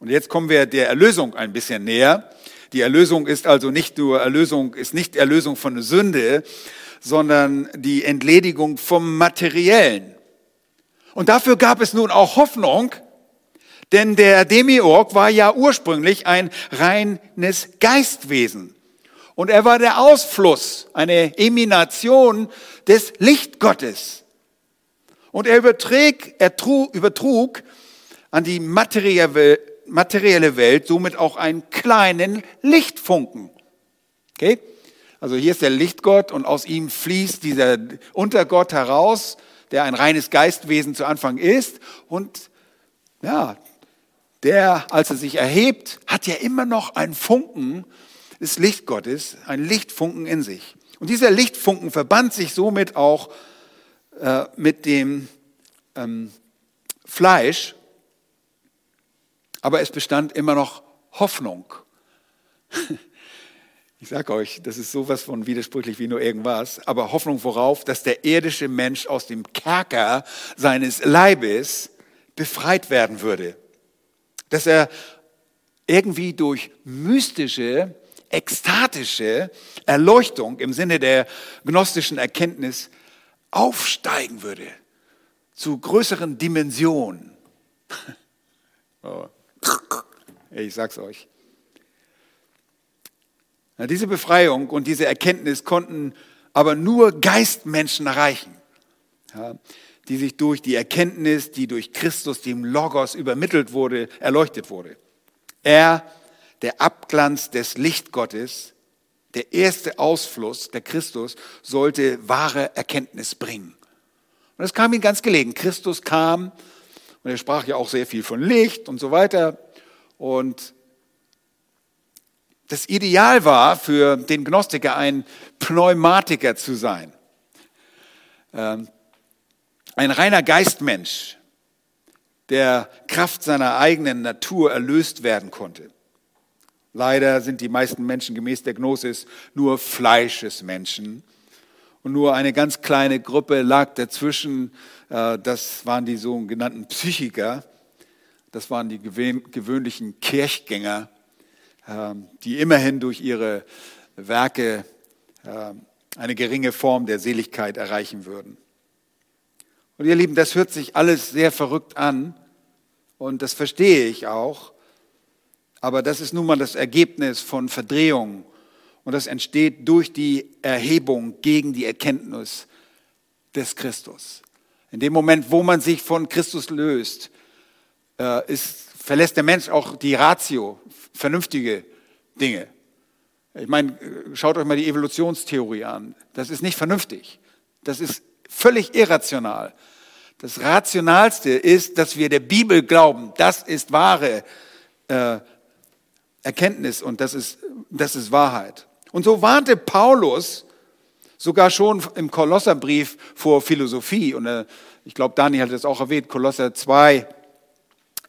A: Und jetzt kommen wir der Erlösung ein bisschen näher. Die Erlösung ist also nicht nur Erlösung, ist nicht Erlösung von Sünde, sondern die Entledigung vom Materiellen. Und dafür gab es nun auch Hoffnung, denn der Demiurg war ja ursprünglich ein reines Geistwesen. Und er war der Ausfluss, eine Emination des Lichtgottes. Und er übertrug, er trug, übertrug an die materielle, Welt somit auch einen kleinen Lichtfunken. Okay? Also hier ist der Lichtgott und aus ihm fließt dieser Untergott heraus, der ein reines Geistwesen zu Anfang ist. Und ja, der, als er sich erhebt, hat ja immer noch einen Funken des Lichtgottes, einen Lichtfunken in sich. Und dieser Lichtfunken verband sich somit auch äh, mit dem ähm, Fleisch, aber es bestand immer noch Hoffnung. Ich sage euch, das ist sowas von widersprüchlich wie nur irgendwas, aber Hoffnung worauf, dass der irdische Mensch aus dem Kerker seines Leibes befreit werden würde. Dass er irgendwie durch mystische, ekstatische Erleuchtung im Sinne der gnostischen Erkenntnis aufsteigen würde zu größeren Dimensionen. Oh. Ich sag's euch. Diese Befreiung und diese Erkenntnis konnten aber nur Geistmenschen erreichen, die sich durch die Erkenntnis, die durch Christus, dem Logos übermittelt wurde, erleuchtet wurde. Er, der Abglanz des Lichtgottes, der erste Ausfluss, der Christus, sollte wahre Erkenntnis bringen. Und das kam ihm ganz gelegen. Christus kam und er sprach ja auch sehr viel von Licht und so weiter. Und das Ideal war für den Gnostiker ein Pneumatiker zu sein. Ähm, ein reiner Geistmensch, der Kraft seiner eigenen Natur erlöst werden konnte. Leider sind die meisten Menschen gemäß der Gnosis nur Fleischesmenschen. Und nur eine ganz kleine Gruppe lag dazwischen. Äh, das waren die sogenannten Psychiker. Das waren die gewöhnlichen Kirchgänger ähm, die immerhin durch ihre Werke ähm, eine geringe Form der Seligkeit erreichen würden. Und ihr Lieben, das hört sich alles sehr verrückt an Und das verstehe ich auch. Aber das ist nun mal das Ergebnis von Verdrehung. Und das entsteht durch die Erhebung gegen die Erkenntnis des Christus. In dem Moment, wo man sich von Christus löst, äh, ist, verlässt der Mensch auch die Ratio, vernünftige Dinge. Ich meine, schaut euch mal die Evolutionstheorie an. Das ist nicht vernünftig. Das ist völlig irrational. Das Rationalste ist, dass wir der Bibel glauben. Das ist wahre äh, Erkenntnis und das ist, das ist Wahrheit. Und so warnte Paulus sogar schon im Kolosserbrief vor Philosophie. Und äh, ich glaube, Daniel hat es auch erwähnt, Kolosser 2,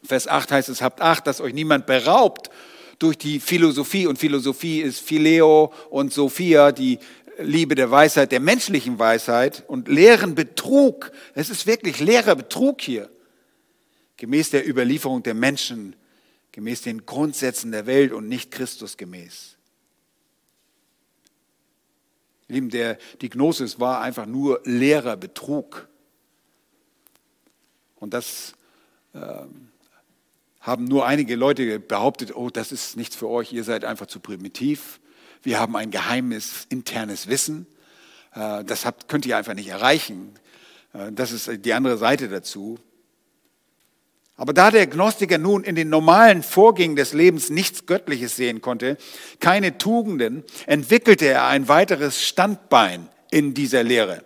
A: Vers 8 heißt es, habt Acht, dass euch niemand beraubt durch die Philosophie. Und Philosophie ist Phileo und Sophia, die Liebe der Weisheit, der menschlichen Weisheit und leeren Betrug. Es ist wirklich leerer Betrug hier. Gemäß der Überlieferung der Menschen, gemäß den Grundsätzen der Welt und nicht Christus gemäß. Lieben, der, die Gnosis war einfach nur leerer Betrug. Und das äh, haben nur einige Leute behauptet, oh, das ist nichts für euch, ihr seid einfach zu primitiv. Wir haben ein geheimes internes Wissen. Äh, das habt, könnt ihr einfach nicht erreichen. Äh, das ist die andere Seite dazu. Aber da der Gnostiker nun in den normalen Vorgängen des Lebens nichts Göttliches sehen konnte, keine Tugenden, entwickelte er ein weiteres Standbein in dieser Lehre.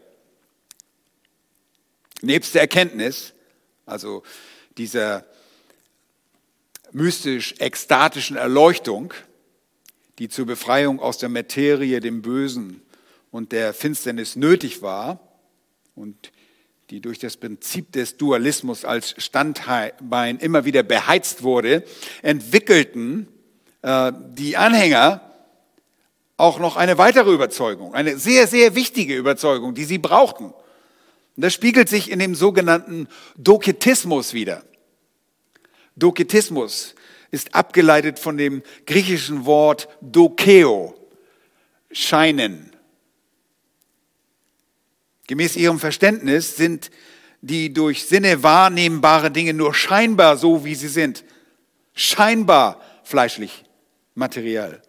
A: Nebst der Erkenntnis, also dieser mystisch-ekstatischen Erleuchtung, die zur Befreiung aus der Materie, dem Bösen und der Finsternis nötig war und die durch das Prinzip des Dualismus als Standbein immer wieder beheizt wurde, entwickelten äh, die Anhänger auch noch eine weitere Überzeugung, eine sehr, sehr wichtige Überzeugung, die sie brauchten. Und das spiegelt sich in dem sogenannten Doketismus wieder. Doketismus ist abgeleitet von dem griechischen Wort dokeo, scheinen. Gemäß ihrem Verständnis sind die durch Sinne wahrnehmbare Dinge nur scheinbar so, wie sie sind. Scheinbar fleischlich, materiell.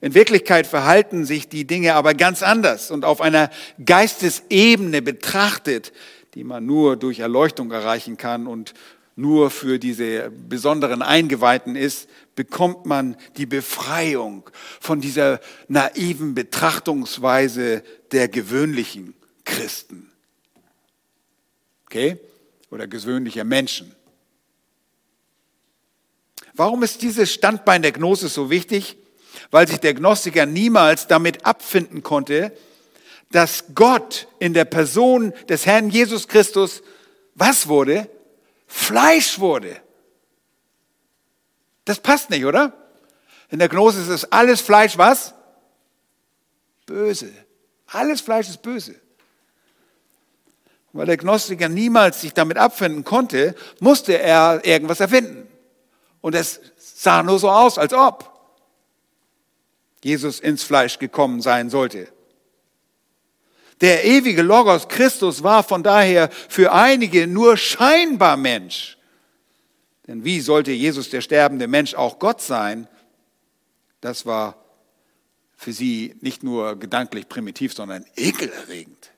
A: In Wirklichkeit verhalten sich die Dinge aber ganz anders und auf einer Geistesebene betrachtet, die man nur durch Erleuchtung erreichen kann und nur für diese besonderen Eingeweihten ist, bekommt man die Befreiung von dieser naiven Betrachtungsweise der gewöhnlichen Christen. Okay? Oder gewöhnlicher Menschen. Warum ist dieses Standbein der Gnosis so wichtig? Weil sich der Gnostiker niemals damit abfinden konnte, dass Gott in der Person des Herrn Jesus Christus was wurde? Fleisch wurde. Das passt nicht, oder? In der Gnosis ist alles Fleisch was? Böse. Alles Fleisch ist böse. Weil der Gnostiker niemals sich damit abfinden konnte, musste er irgendwas erfinden. Und es sah nur so aus, als ob Jesus ins Fleisch gekommen sein sollte. Der ewige Logos Christus war von daher für einige nur scheinbar Mensch. Denn wie sollte Jesus, der sterbende Mensch, auch Gott sein? Das war für sie nicht nur gedanklich primitiv, sondern ekelerregend.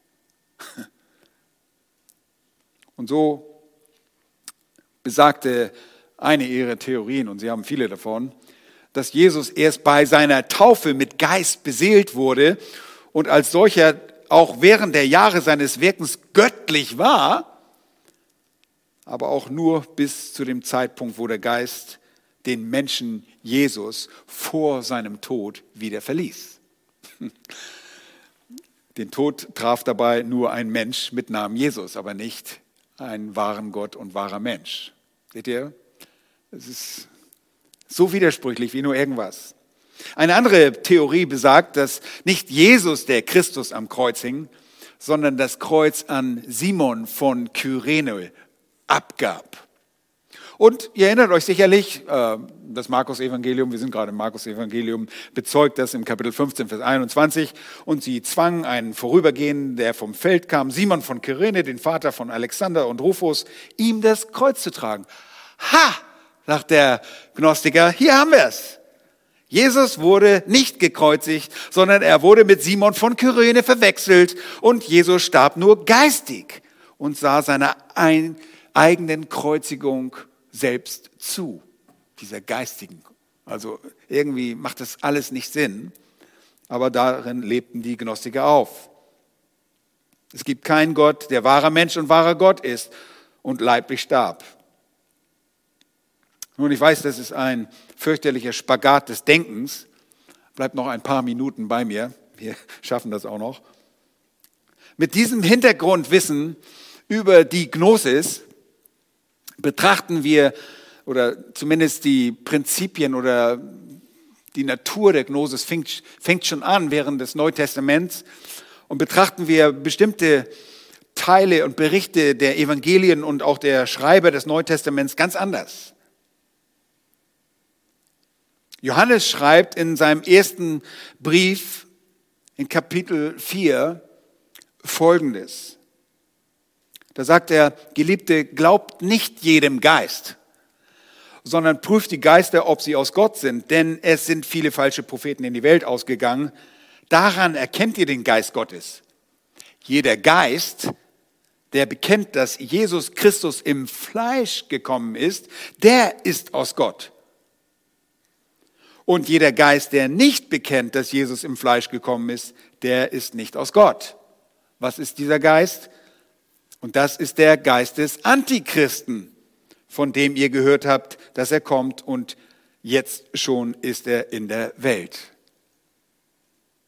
A: Und so besagte eine ihrer Theorien, und sie haben viele davon, dass Jesus erst bei seiner Taufe mit Geist beseelt wurde und als solcher auch während der Jahre seines Wirkens göttlich war, aber auch nur bis zu dem Zeitpunkt, wo der Geist den Menschen Jesus vor seinem Tod wieder verließ. Den Tod traf dabei nur ein Mensch mit Namen Jesus, aber nicht einen wahren Gott und wahrer Mensch. Seht ihr? Es ist so widersprüchlich wie nur irgendwas. Eine andere Theorie besagt, dass nicht Jesus der Christus am Kreuz hing, sondern das Kreuz an Simon von Kyrene abgab. Und ihr erinnert euch sicherlich, äh, das Markus-Evangelium, wir sind gerade im Markus-Evangelium, bezeugt das im Kapitel 15, Vers 21. Und sie zwangen einen Vorübergehenden, der vom Feld kam, Simon von Kyrene, den Vater von Alexander und Rufus, ihm das Kreuz zu tragen. Ha, sagt der Gnostiker, hier haben wir es. Jesus wurde nicht gekreuzigt, sondern er wurde mit Simon von Kyrene verwechselt und Jesus starb nur geistig und sah seiner eigenen Kreuzigung selbst zu, dieser geistigen. Also irgendwie macht das alles nicht Sinn, aber darin lebten die Gnostiker auf. Es gibt keinen Gott, der wahrer Mensch und wahrer Gott ist und leiblich starb. Nun, ich weiß, das ist ein fürchterlicher Spagat des Denkens. Bleibt noch ein paar Minuten bei mir. Wir schaffen das auch noch. Mit diesem Hintergrundwissen über die Gnosis betrachten wir, oder zumindest die Prinzipien oder die Natur der Gnosis fängt, fängt schon an während des Neutestaments und betrachten wir bestimmte Teile und Berichte der Evangelien und auch der Schreiber des Neutestaments ganz anders. Johannes schreibt in seinem ersten Brief in Kapitel 4 Folgendes. Da sagt er, Geliebte, glaubt nicht jedem Geist, sondern prüft die Geister, ob sie aus Gott sind, denn es sind viele falsche Propheten in die Welt ausgegangen. Daran erkennt ihr den Geist Gottes. Jeder Geist, der bekennt, dass Jesus Christus im Fleisch gekommen ist, der ist aus Gott. Und jeder Geist, der nicht bekennt, dass Jesus im Fleisch gekommen ist, der ist nicht aus Gott. Was ist dieser Geist? Und das ist der Geist des Antichristen, von dem ihr gehört habt, dass er kommt und jetzt schon ist er in der Welt.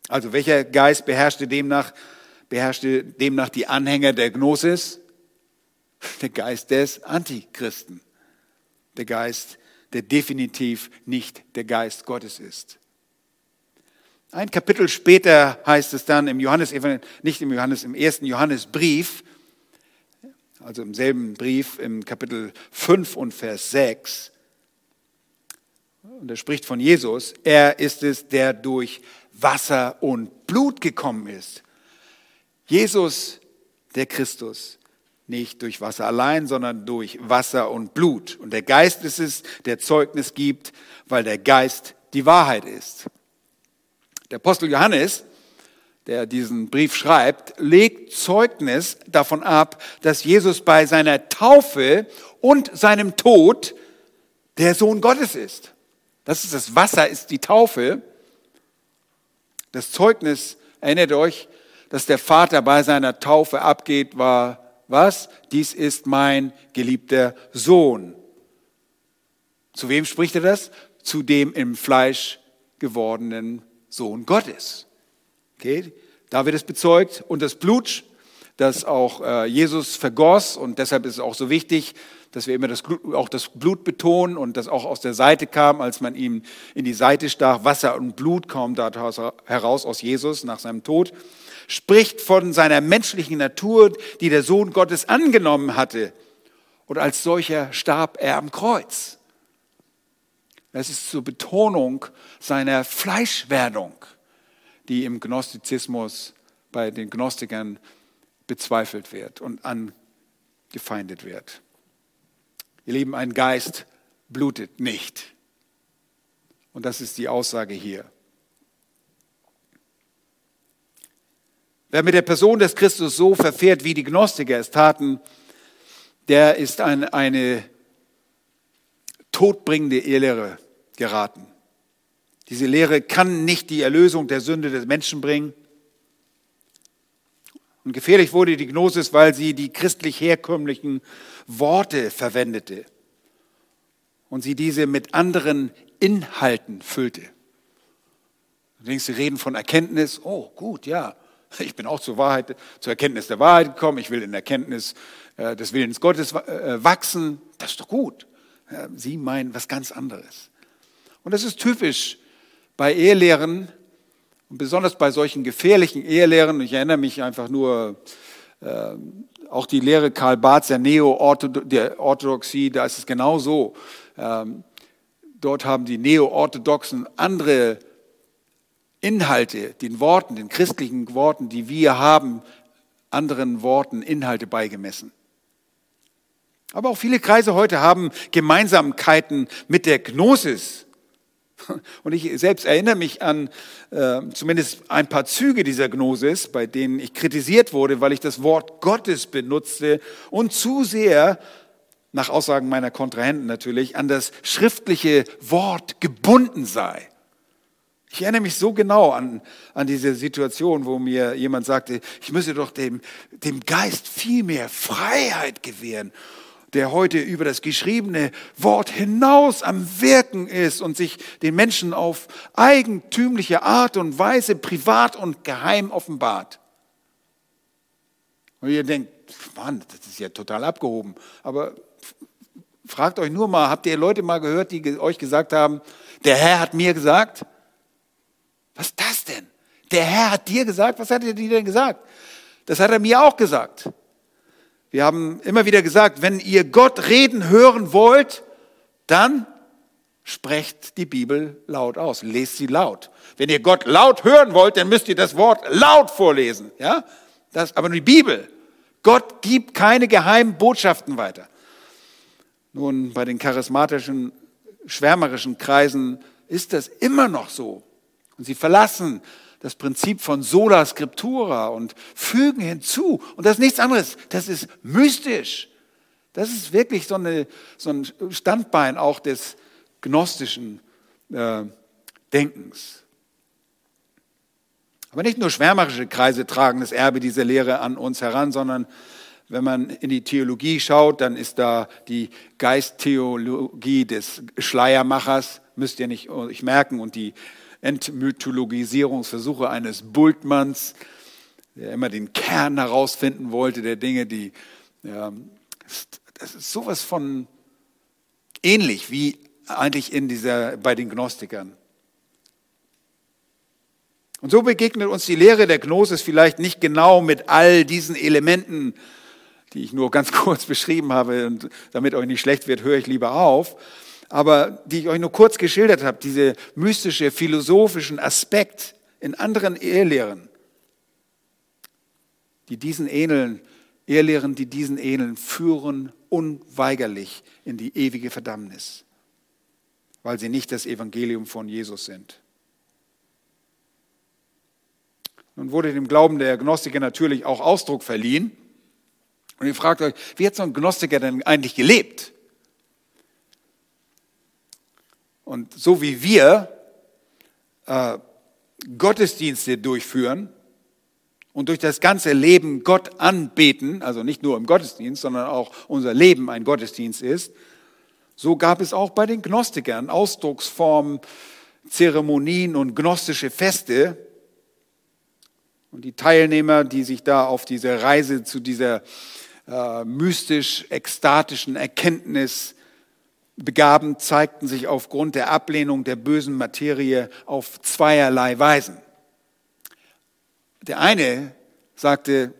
A: Also welcher Geist beherrschte demnach, beherrschte demnach die Anhänger der Gnosis? Der Geist des Antichristen. Der Geist der definitiv nicht der Geist Gottes ist. Ein Kapitel später heißt es dann im Johannes, nicht im Johannes, im ersten Johannesbrief, also im selben Brief im Kapitel 5 und Vers 6, und er spricht von Jesus, er ist es, der durch Wasser und Blut gekommen ist. Jesus, der Christus, nicht durch Wasser allein, sondern durch Wasser und Blut. Und der Geist ist es, der Zeugnis gibt, weil der Geist die Wahrheit ist. Der Apostel Johannes, der diesen Brief schreibt, legt Zeugnis davon ab, dass Jesus bei seiner Taufe und seinem Tod der Sohn Gottes ist. Das ist das Wasser, ist die Taufe. Das Zeugnis, erinnert euch, dass der Vater bei seiner Taufe abgeht, war was? Dies ist mein geliebter Sohn. Zu wem spricht er das? Zu dem im Fleisch gewordenen Sohn Gottes. Okay? Da wird es bezeugt und das Blut, das auch äh, Jesus vergoss und deshalb ist es auch so wichtig, dass wir immer das, auch das Blut betonen und das auch aus der Seite kam, als man ihm in die Seite stach. Wasser und Blut kamen daraus heraus aus Jesus nach seinem Tod spricht von seiner menschlichen Natur, die der Sohn Gottes angenommen hatte. Und als solcher starb er am Kreuz. Das ist zur Betonung seiner Fleischwerdung, die im Gnostizismus bei den Gnostikern bezweifelt wird und angefeindet wird. Ihr Lieben, ein Geist blutet nicht. Und das ist die Aussage hier. Wer mit der Person des Christus so verfährt, wie die Gnostiker es taten, der ist an eine todbringende Irrlehre geraten. Diese Lehre kann nicht die Erlösung der Sünde des Menschen bringen. Und gefährlich wurde die Gnosis, weil sie die christlich herkömmlichen Worte verwendete und sie diese mit anderen Inhalten füllte. Du sie reden von Erkenntnis. Oh, gut, ja. Ich bin auch zur Wahrheit, zur Erkenntnis der Wahrheit gekommen. Ich will in Erkenntnis äh, des Willens Gottes äh, wachsen. Das ist doch gut. Sie meinen was ganz anderes. Und das ist typisch bei Ehelehren und besonders bei solchen gefährlichen Ehelehren. Ich erinnere mich einfach nur, äh, auch die Lehre Karl Barths der Neo-Orthodoxie, da ist es genau so. Ähm, dort haben die Neo-Orthodoxen andere Inhalte, den Worten, den christlichen Worten, die wir haben, anderen Worten Inhalte beigemessen. Aber auch viele Kreise heute haben Gemeinsamkeiten mit der Gnosis. Und ich selbst erinnere mich an äh, zumindest ein paar Züge dieser Gnosis, bei denen ich kritisiert wurde, weil ich das Wort Gottes benutzte und zu sehr, nach Aussagen meiner Kontrahenten natürlich, an das schriftliche Wort gebunden sei. Ich erinnere mich so genau an, an diese Situation, wo mir jemand sagte, ich müsse doch dem, dem Geist viel mehr Freiheit gewähren der heute über das geschriebene Wort hinaus am Wirken ist und sich den Menschen auf eigentümliche Art und Weise privat und geheim offenbart. Und ihr denkt, Mann, das ist ja total abgehoben. Aber fragt euch nur mal, habt ihr Leute mal gehört, die euch gesagt haben, der Herr hat mir gesagt? Was ist das denn? Der Herr hat dir gesagt? Was hat er dir denn gesagt? Das hat er mir auch gesagt. Wir haben immer wieder gesagt, wenn ihr Gott reden hören wollt, dann sprecht die Bibel laut aus, lest sie laut. Wenn ihr Gott laut hören wollt, dann müsst ihr das Wort laut vorlesen, ja? Das aber nur die Bibel. Gott gibt keine geheimen Botschaften weiter. Nun, bei den charismatischen, schwärmerischen Kreisen ist das immer noch so. Und sie verlassen das Prinzip von sola scriptura und fügen hinzu. Und das ist nichts anderes, das ist mystisch. Das ist wirklich so, eine, so ein Standbein auch des gnostischen äh, Denkens. Aber nicht nur schwärmerische Kreise tragen das Erbe dieser Lehre an uns heran, sondern wenn man in die Theologie schaut, dann ist da die Geisttheologie des Schleiermachers, müsst ihr nicht euch merken, und die Entmythologisierungsversuche eines Bultmanns, der immer den Kern herausfinden wollte der Dinge, die, ja, das ist sowas von ähnlich wie eigentlich in dieser, bei den Gnostikern. Und so begegnet uns die Lehre der Gnosis vielleicht nicht genau mit all diesen Elementen, die ich nur ganz kurz beschrieben habe, und damit euch nicht schlecht wird, höre ich lieber auf aber die ich euch nur kurz geschildert habe, diese mystische, philosophischen Aspekt in anderen Ehelehren, die diesen ähneln, Ehelehren, die diesen ähneln, führen unweigerlich in die ewige Verdammnis, weil sie nicht das Evangelium von Jesus sind. Nun wurde dem Glauben der Gnostiker natürlich auch Ausdruck verliehen. Und ihr fragt euch, wie hat so ein Gnostiker denn eigentlich gelebt? Und so wie wir äh, Gottesdienste durchführen und durch das ganze Leben Gott anbeten, also nicht nur im Gottesdienst, sondern auch unser Leben ein Gottesdienst ist, so gab es auch bei den Gnostikern Ausdrucksformen, Zeremonien und gnostische Feste. Und die Teilnehmer, die sich da auf diese Reise zu dieser äh, mystisch-ekstatischen Erkenntnis begaben, zeigten sich aufgrund der Ablehnung der bösen Materie auf zweierlei Weisen. Der eine sagte,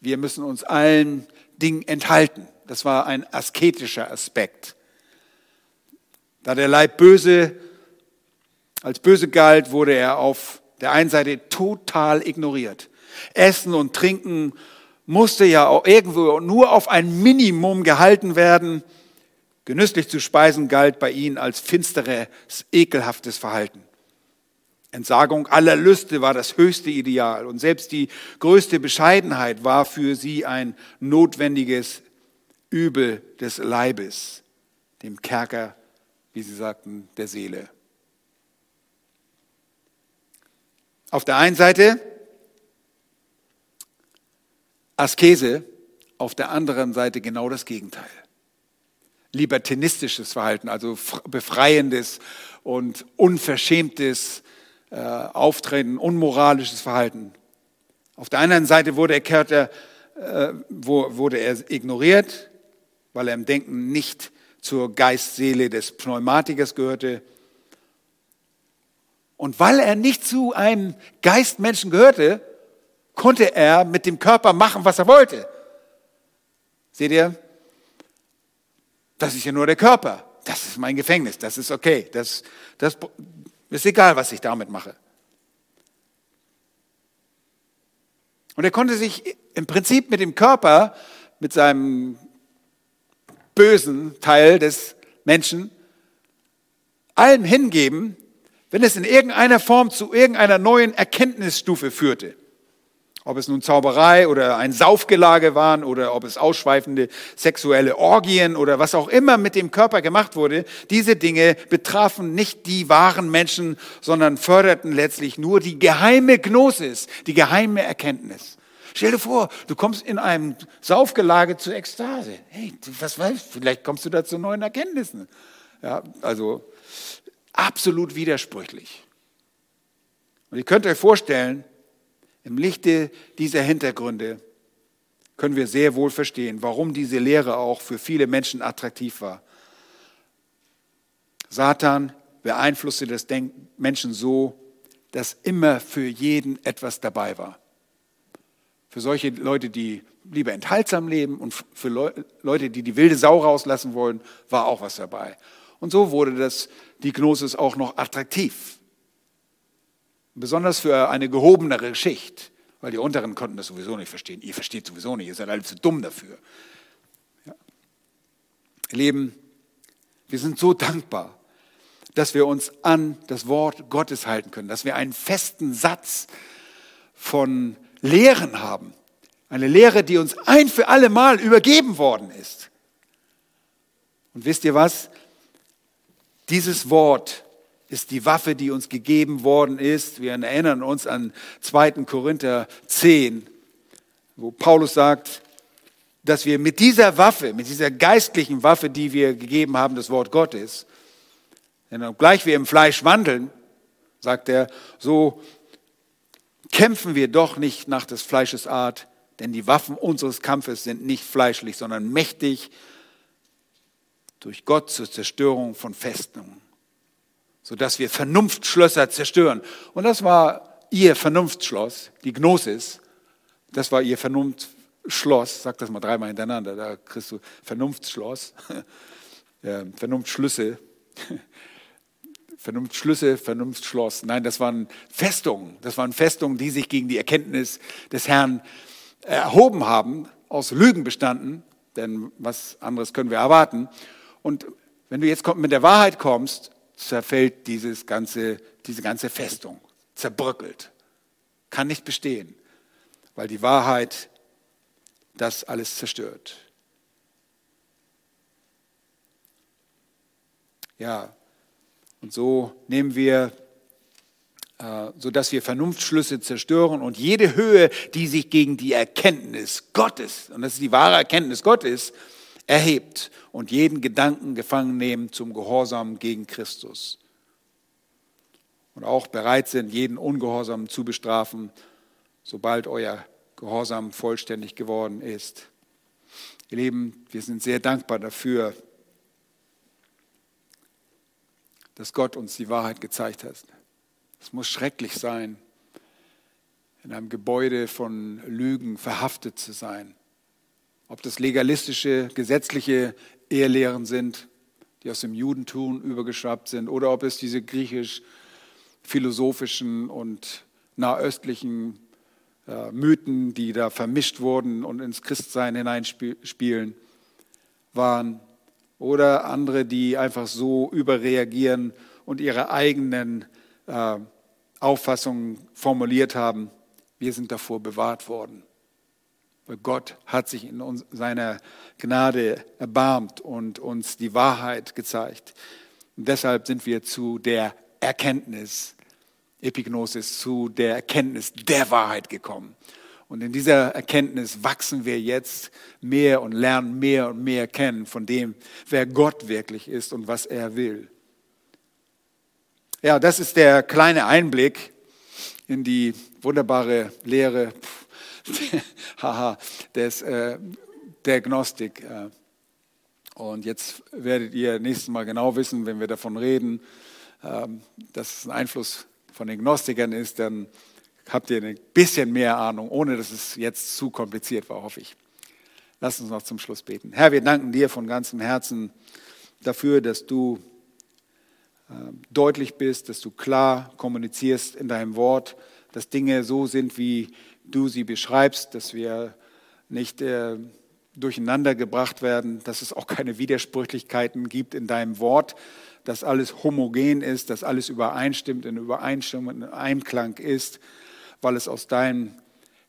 A: wir müssen uns allen Dingen enthalten. Das war ein asketischer Aspekt. Da der Leib böse als böse galt, wurde er auf der einen Seite total ignoriert. Essen und Trinken musste ja auch irgendwo nur auf ein Minimum gehalten werden, Genüsslich zu speisen galt bei ihnen als finsteres, ekelhaftes Verhalten. Entsagung aller Lüste war das höchste Ideal und selbst die größte Bescheidenheit war für sie ein notwendiges Übel des Leibes, dem Kerker, wie sie sagten, der Seele. Auf der einen Seite Askese, auf der anderen Seite genau das Gegenteil libertinistisches Verhalten, also befreiendes und unverschämtes äh, Auftreten, unmoralisches Verhalten. Auf der anderen Seite wurde er, Kerter, äh, wurde er ignoriert, weil er im Denken nicht zur Geistseele des Pneumatikers gehörte. Und weil er nicht zu einem Geistmenschen gehörte, konnte er mit dem Körper machen, was er wollte. Seht ihr? Das ist ja nur der Körper. Das ist mein Gefängnis. Das ist okay. Das, das ist egal, was ich damit mache. Und er konnte sich im Prinzip mit dem Körper, mit seinem bösen Teil des Menschen, allem hingeben, wenn es in irgendeiner Form zu irgendeiner neuen Erkenntnisstufe führte. Ob es nun Zauberei oder ein Saufgelage waren oder ob es ausschweifende sexuelle Orgien oder was auch immer mit dem Körper gemacht wurde, diese Dinge betrafen nicht die wahren Menschen, sondern förderten letztlich nur die geheime Gnosis, die geheime Erkenntnis. Stell dir vor, du kommst in einem Saufgelage zur Ekstase. Hey, was weißt vielleicht kommst du da zu neuen Erkenntnissen. Ja, also absolut widersprüchlich. Und ihr könnt euch vorstellen, im Lichte dieser Hintergründe können wir sehr wohl verstehen, warum diese Lehre auch für viele Menschen attraktiv war. Satan beeinflusste das Denken Menschen so, dass immer für jeden etwas dabei war. Für solche Leute, die lieber enthaltsam leben und für Leute, die die wilde Sau rauslassen wollen, war auch was dabei. Und so wurde das, die Gnosis auch noch attraktiv. Besonders für eine gehobenere Schicht, weil die Unteren konnten das sowieso nicht verstehen. Ihr versteht sowieso nicht, ihr seid alle zu dumm dafür. Ja. Leben, wir sind so dankbar, dass wir uns an das Wort Gottes halten können, dass wir einen festen Satz von Lehren haben. Eine Lehre, die uns ein für alle Mal übergeben worden ist. Und wisst ihr was? Dieses Wort ist die Waffe, die uns gegeben worden ist. Wir erinnern uns an 2. Korinther 10, wo Paulus sagt, dass wir mit dieser Waffe, mit dieser geistlichen Waffe, die wir gegeben haben, das Wort Gottes, denn obgleich wir im Fleisch wandeln, sagt er, so kämpfen wir doch nicht nach des Fleisches Art, denn die Waffen unseres Kampfes sind nicht fleischlich, sondern mächtig durch Gott zur Zerstörung von Festungen sodass wir Vernunftschlösser zerstören. Und das war ihr Vernunftschloss, die Gnosis. Das war ihr Vernunftschloss. Sag das mal dreimal hintereinander, da kriegst du Vernunftschloss, Vernunftschlüsse. Vernunftschlüsse, Vernunftschloss. Nein, das waren Festungen. Das waren Festungen, die sich gegen die Erkenntnis des Herrn erhoben haben, aus Lügen bestanden. Denn was anderes können wir erwarten. Und wenn du jetzt mit der Wahrheit kommst zerfällt dieses ganze, diese ganze Festung, zerbröckelt, kann nicht bestehen, weil die Wahrheit das alles zerstört. Ja, und so nehmen wir, äh, sodass wir Vernunftschlüsse zerstören und jede Höhe, die sich gegen die Erkenntnis Gottes, und das ist die wahre Erkenntnis Gottes, erhebt und jeden Gedanken gefangen nehmen zum Gehorsam gegen Christus. Und auch bereit sind, jeden Ungehorsam zu bestrafen, sobald euer Gehorsam vollständig geworden ist. Ihr Lieben, wir sind sehr dankbar dafür, dass Gott uns die Wahrheit gezeigt hat. Es muss schrecklich sein, in einem Gebäude von Lügen verhaftet zu sein ob das legalistische, gesetzliche Ehelehren sind, die aus dem Judentum übergeschwappt sind, oder ob es diese griechisch-philosophischen und nahöstlichen äh, Mythen, die da vermischt wurden und ins Christsein hineinspielen, waren, oder andere, die einfach so überreagieren und ihre eigenen äh, Auffassungen formuliert haben. Wir sind davor bewahrt worden. Weil Gott hat sich in seiner Gnade erbarmt und uns die Wahrheit gezeigt. Und deshalb sind wir zu der Erkenntnis, Epignosis, zu der Erkenntnis der Wahrheit gekommen. Und in dieser Erkenntnis wachsen wir jetzt mehr und lernen mehr und mehr kennen von dem, wer Gott wirklich ist und was er will. Ja, das ist der kleine Einblick in die wunderbare Lehre haha, des, äh, der Gnostik. Äh. Und jetzt werdet ihr nächstes Mal genau wissen, wenn wir davon reden, äh, dass es ein Einfluss von den Gnostikern ist, dann habt ihr ein bisschen mehr Ahnung, ohne dass es jetzt zu kompliziert war, hoffe ich. Lass uns noch zum Schluss beten. Herr, wir danken dir von ganzem Herzen dafür, dass du äh, deutlich bist, dass du klar kommunizierst in deinem Wort, dass Dinge so sind, wie du sie beschreibst, dass wir nicht äh, durcheinander gebracht werden, dass es auch keine Widersprüchlichkeiten gibt in deinem Wort, dass alles homogen ist, dass alles übereinstimmt, in Übereinstimmung, in Einklang ist, weil es aus deinem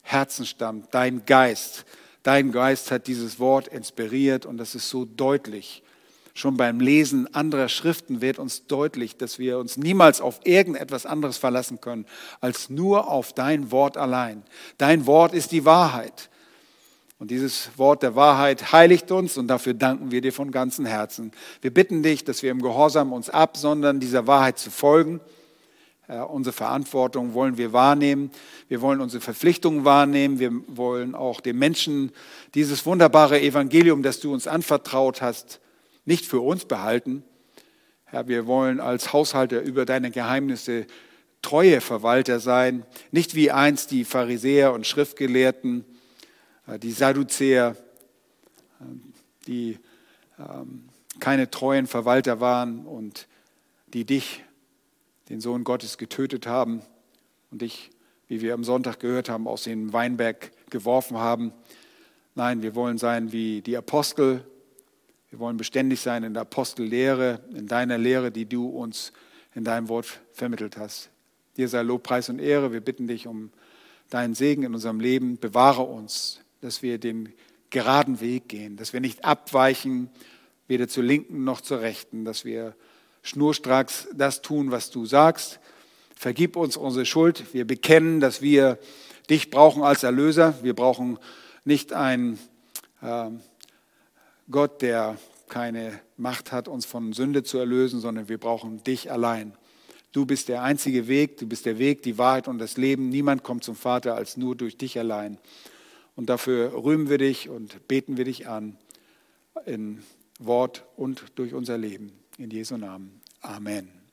A: Herzen stammt, dein Geist. Dein Geist hat dieses Wort inspiriert und das ist so deutlich. Schon beim Lesen anderer Schriften wird uns deutlich, dass wir uns niemals auf irgendetwas anderes verlassen können, als nur auf dein Wort allein. Dein Wort ist die Wahrheit. Und dieses Wort der Wahrheit heiligt uns und dafür danken wir dir von ganzem Herzen. Wir bitten dich, dass wir im Gehorsam uns absondern, dieser Wahrheit zu folgen. Herr, unsere Verantwortung wollen wir wahrnehmen. Wir wollen unsere Verpflichtungen wahrnehmen. Wir wollen auch den Menschen dieses wunderbare Evangelium, das du uns anvertraut hast, nicht für uns behalten. Herr, wir wollen als Haushalter über deine Geheimnisse treue Verwalter sein, nicht wie einst die Pharisäer und Schriftgelehrten, äh, die Sadduzäer, äh, die ähm, keine treuen Verwalter waren und die dich, den Sohn Gottes, getötet haben und dich, wie wir am Sonntag gehört haben, aus dem Weinberg geworfen haben. Nein, wir wollen sein wie die Apostel. Wir wollen beständig sein in der Apostellehre, in deiner Lehre, die du uns in deinem Wort vermittelt hast. Dir sei Lob, Preis und Ehre. Wir bitten dich um deinen Segen in unserem Leben. Bewahre uns dass wir den geraden Weg gehen, dass wir nicht abweichen, weder zur linken noch zur rechten, dass wir schnurstracks das tun, was du sagst. Vergib uns unsere Schuld. Wir bekennen, dass wir dich brauchen als Erlöser. Wir brauchen nicht einen äh, Gott, der keine Macht hat, uns von Sünde zu erlösen, sondern wir brauchen dich allein. Du bist der einzige Weg, du bist der Weg, die Wahrheit und das Leben. Niemand kommt zum Vater als nur durch dich allein. Und dafür rühmen wir dich und beten wir dich an in Wort und durch unser Leben. In Jesu Namen. Amen.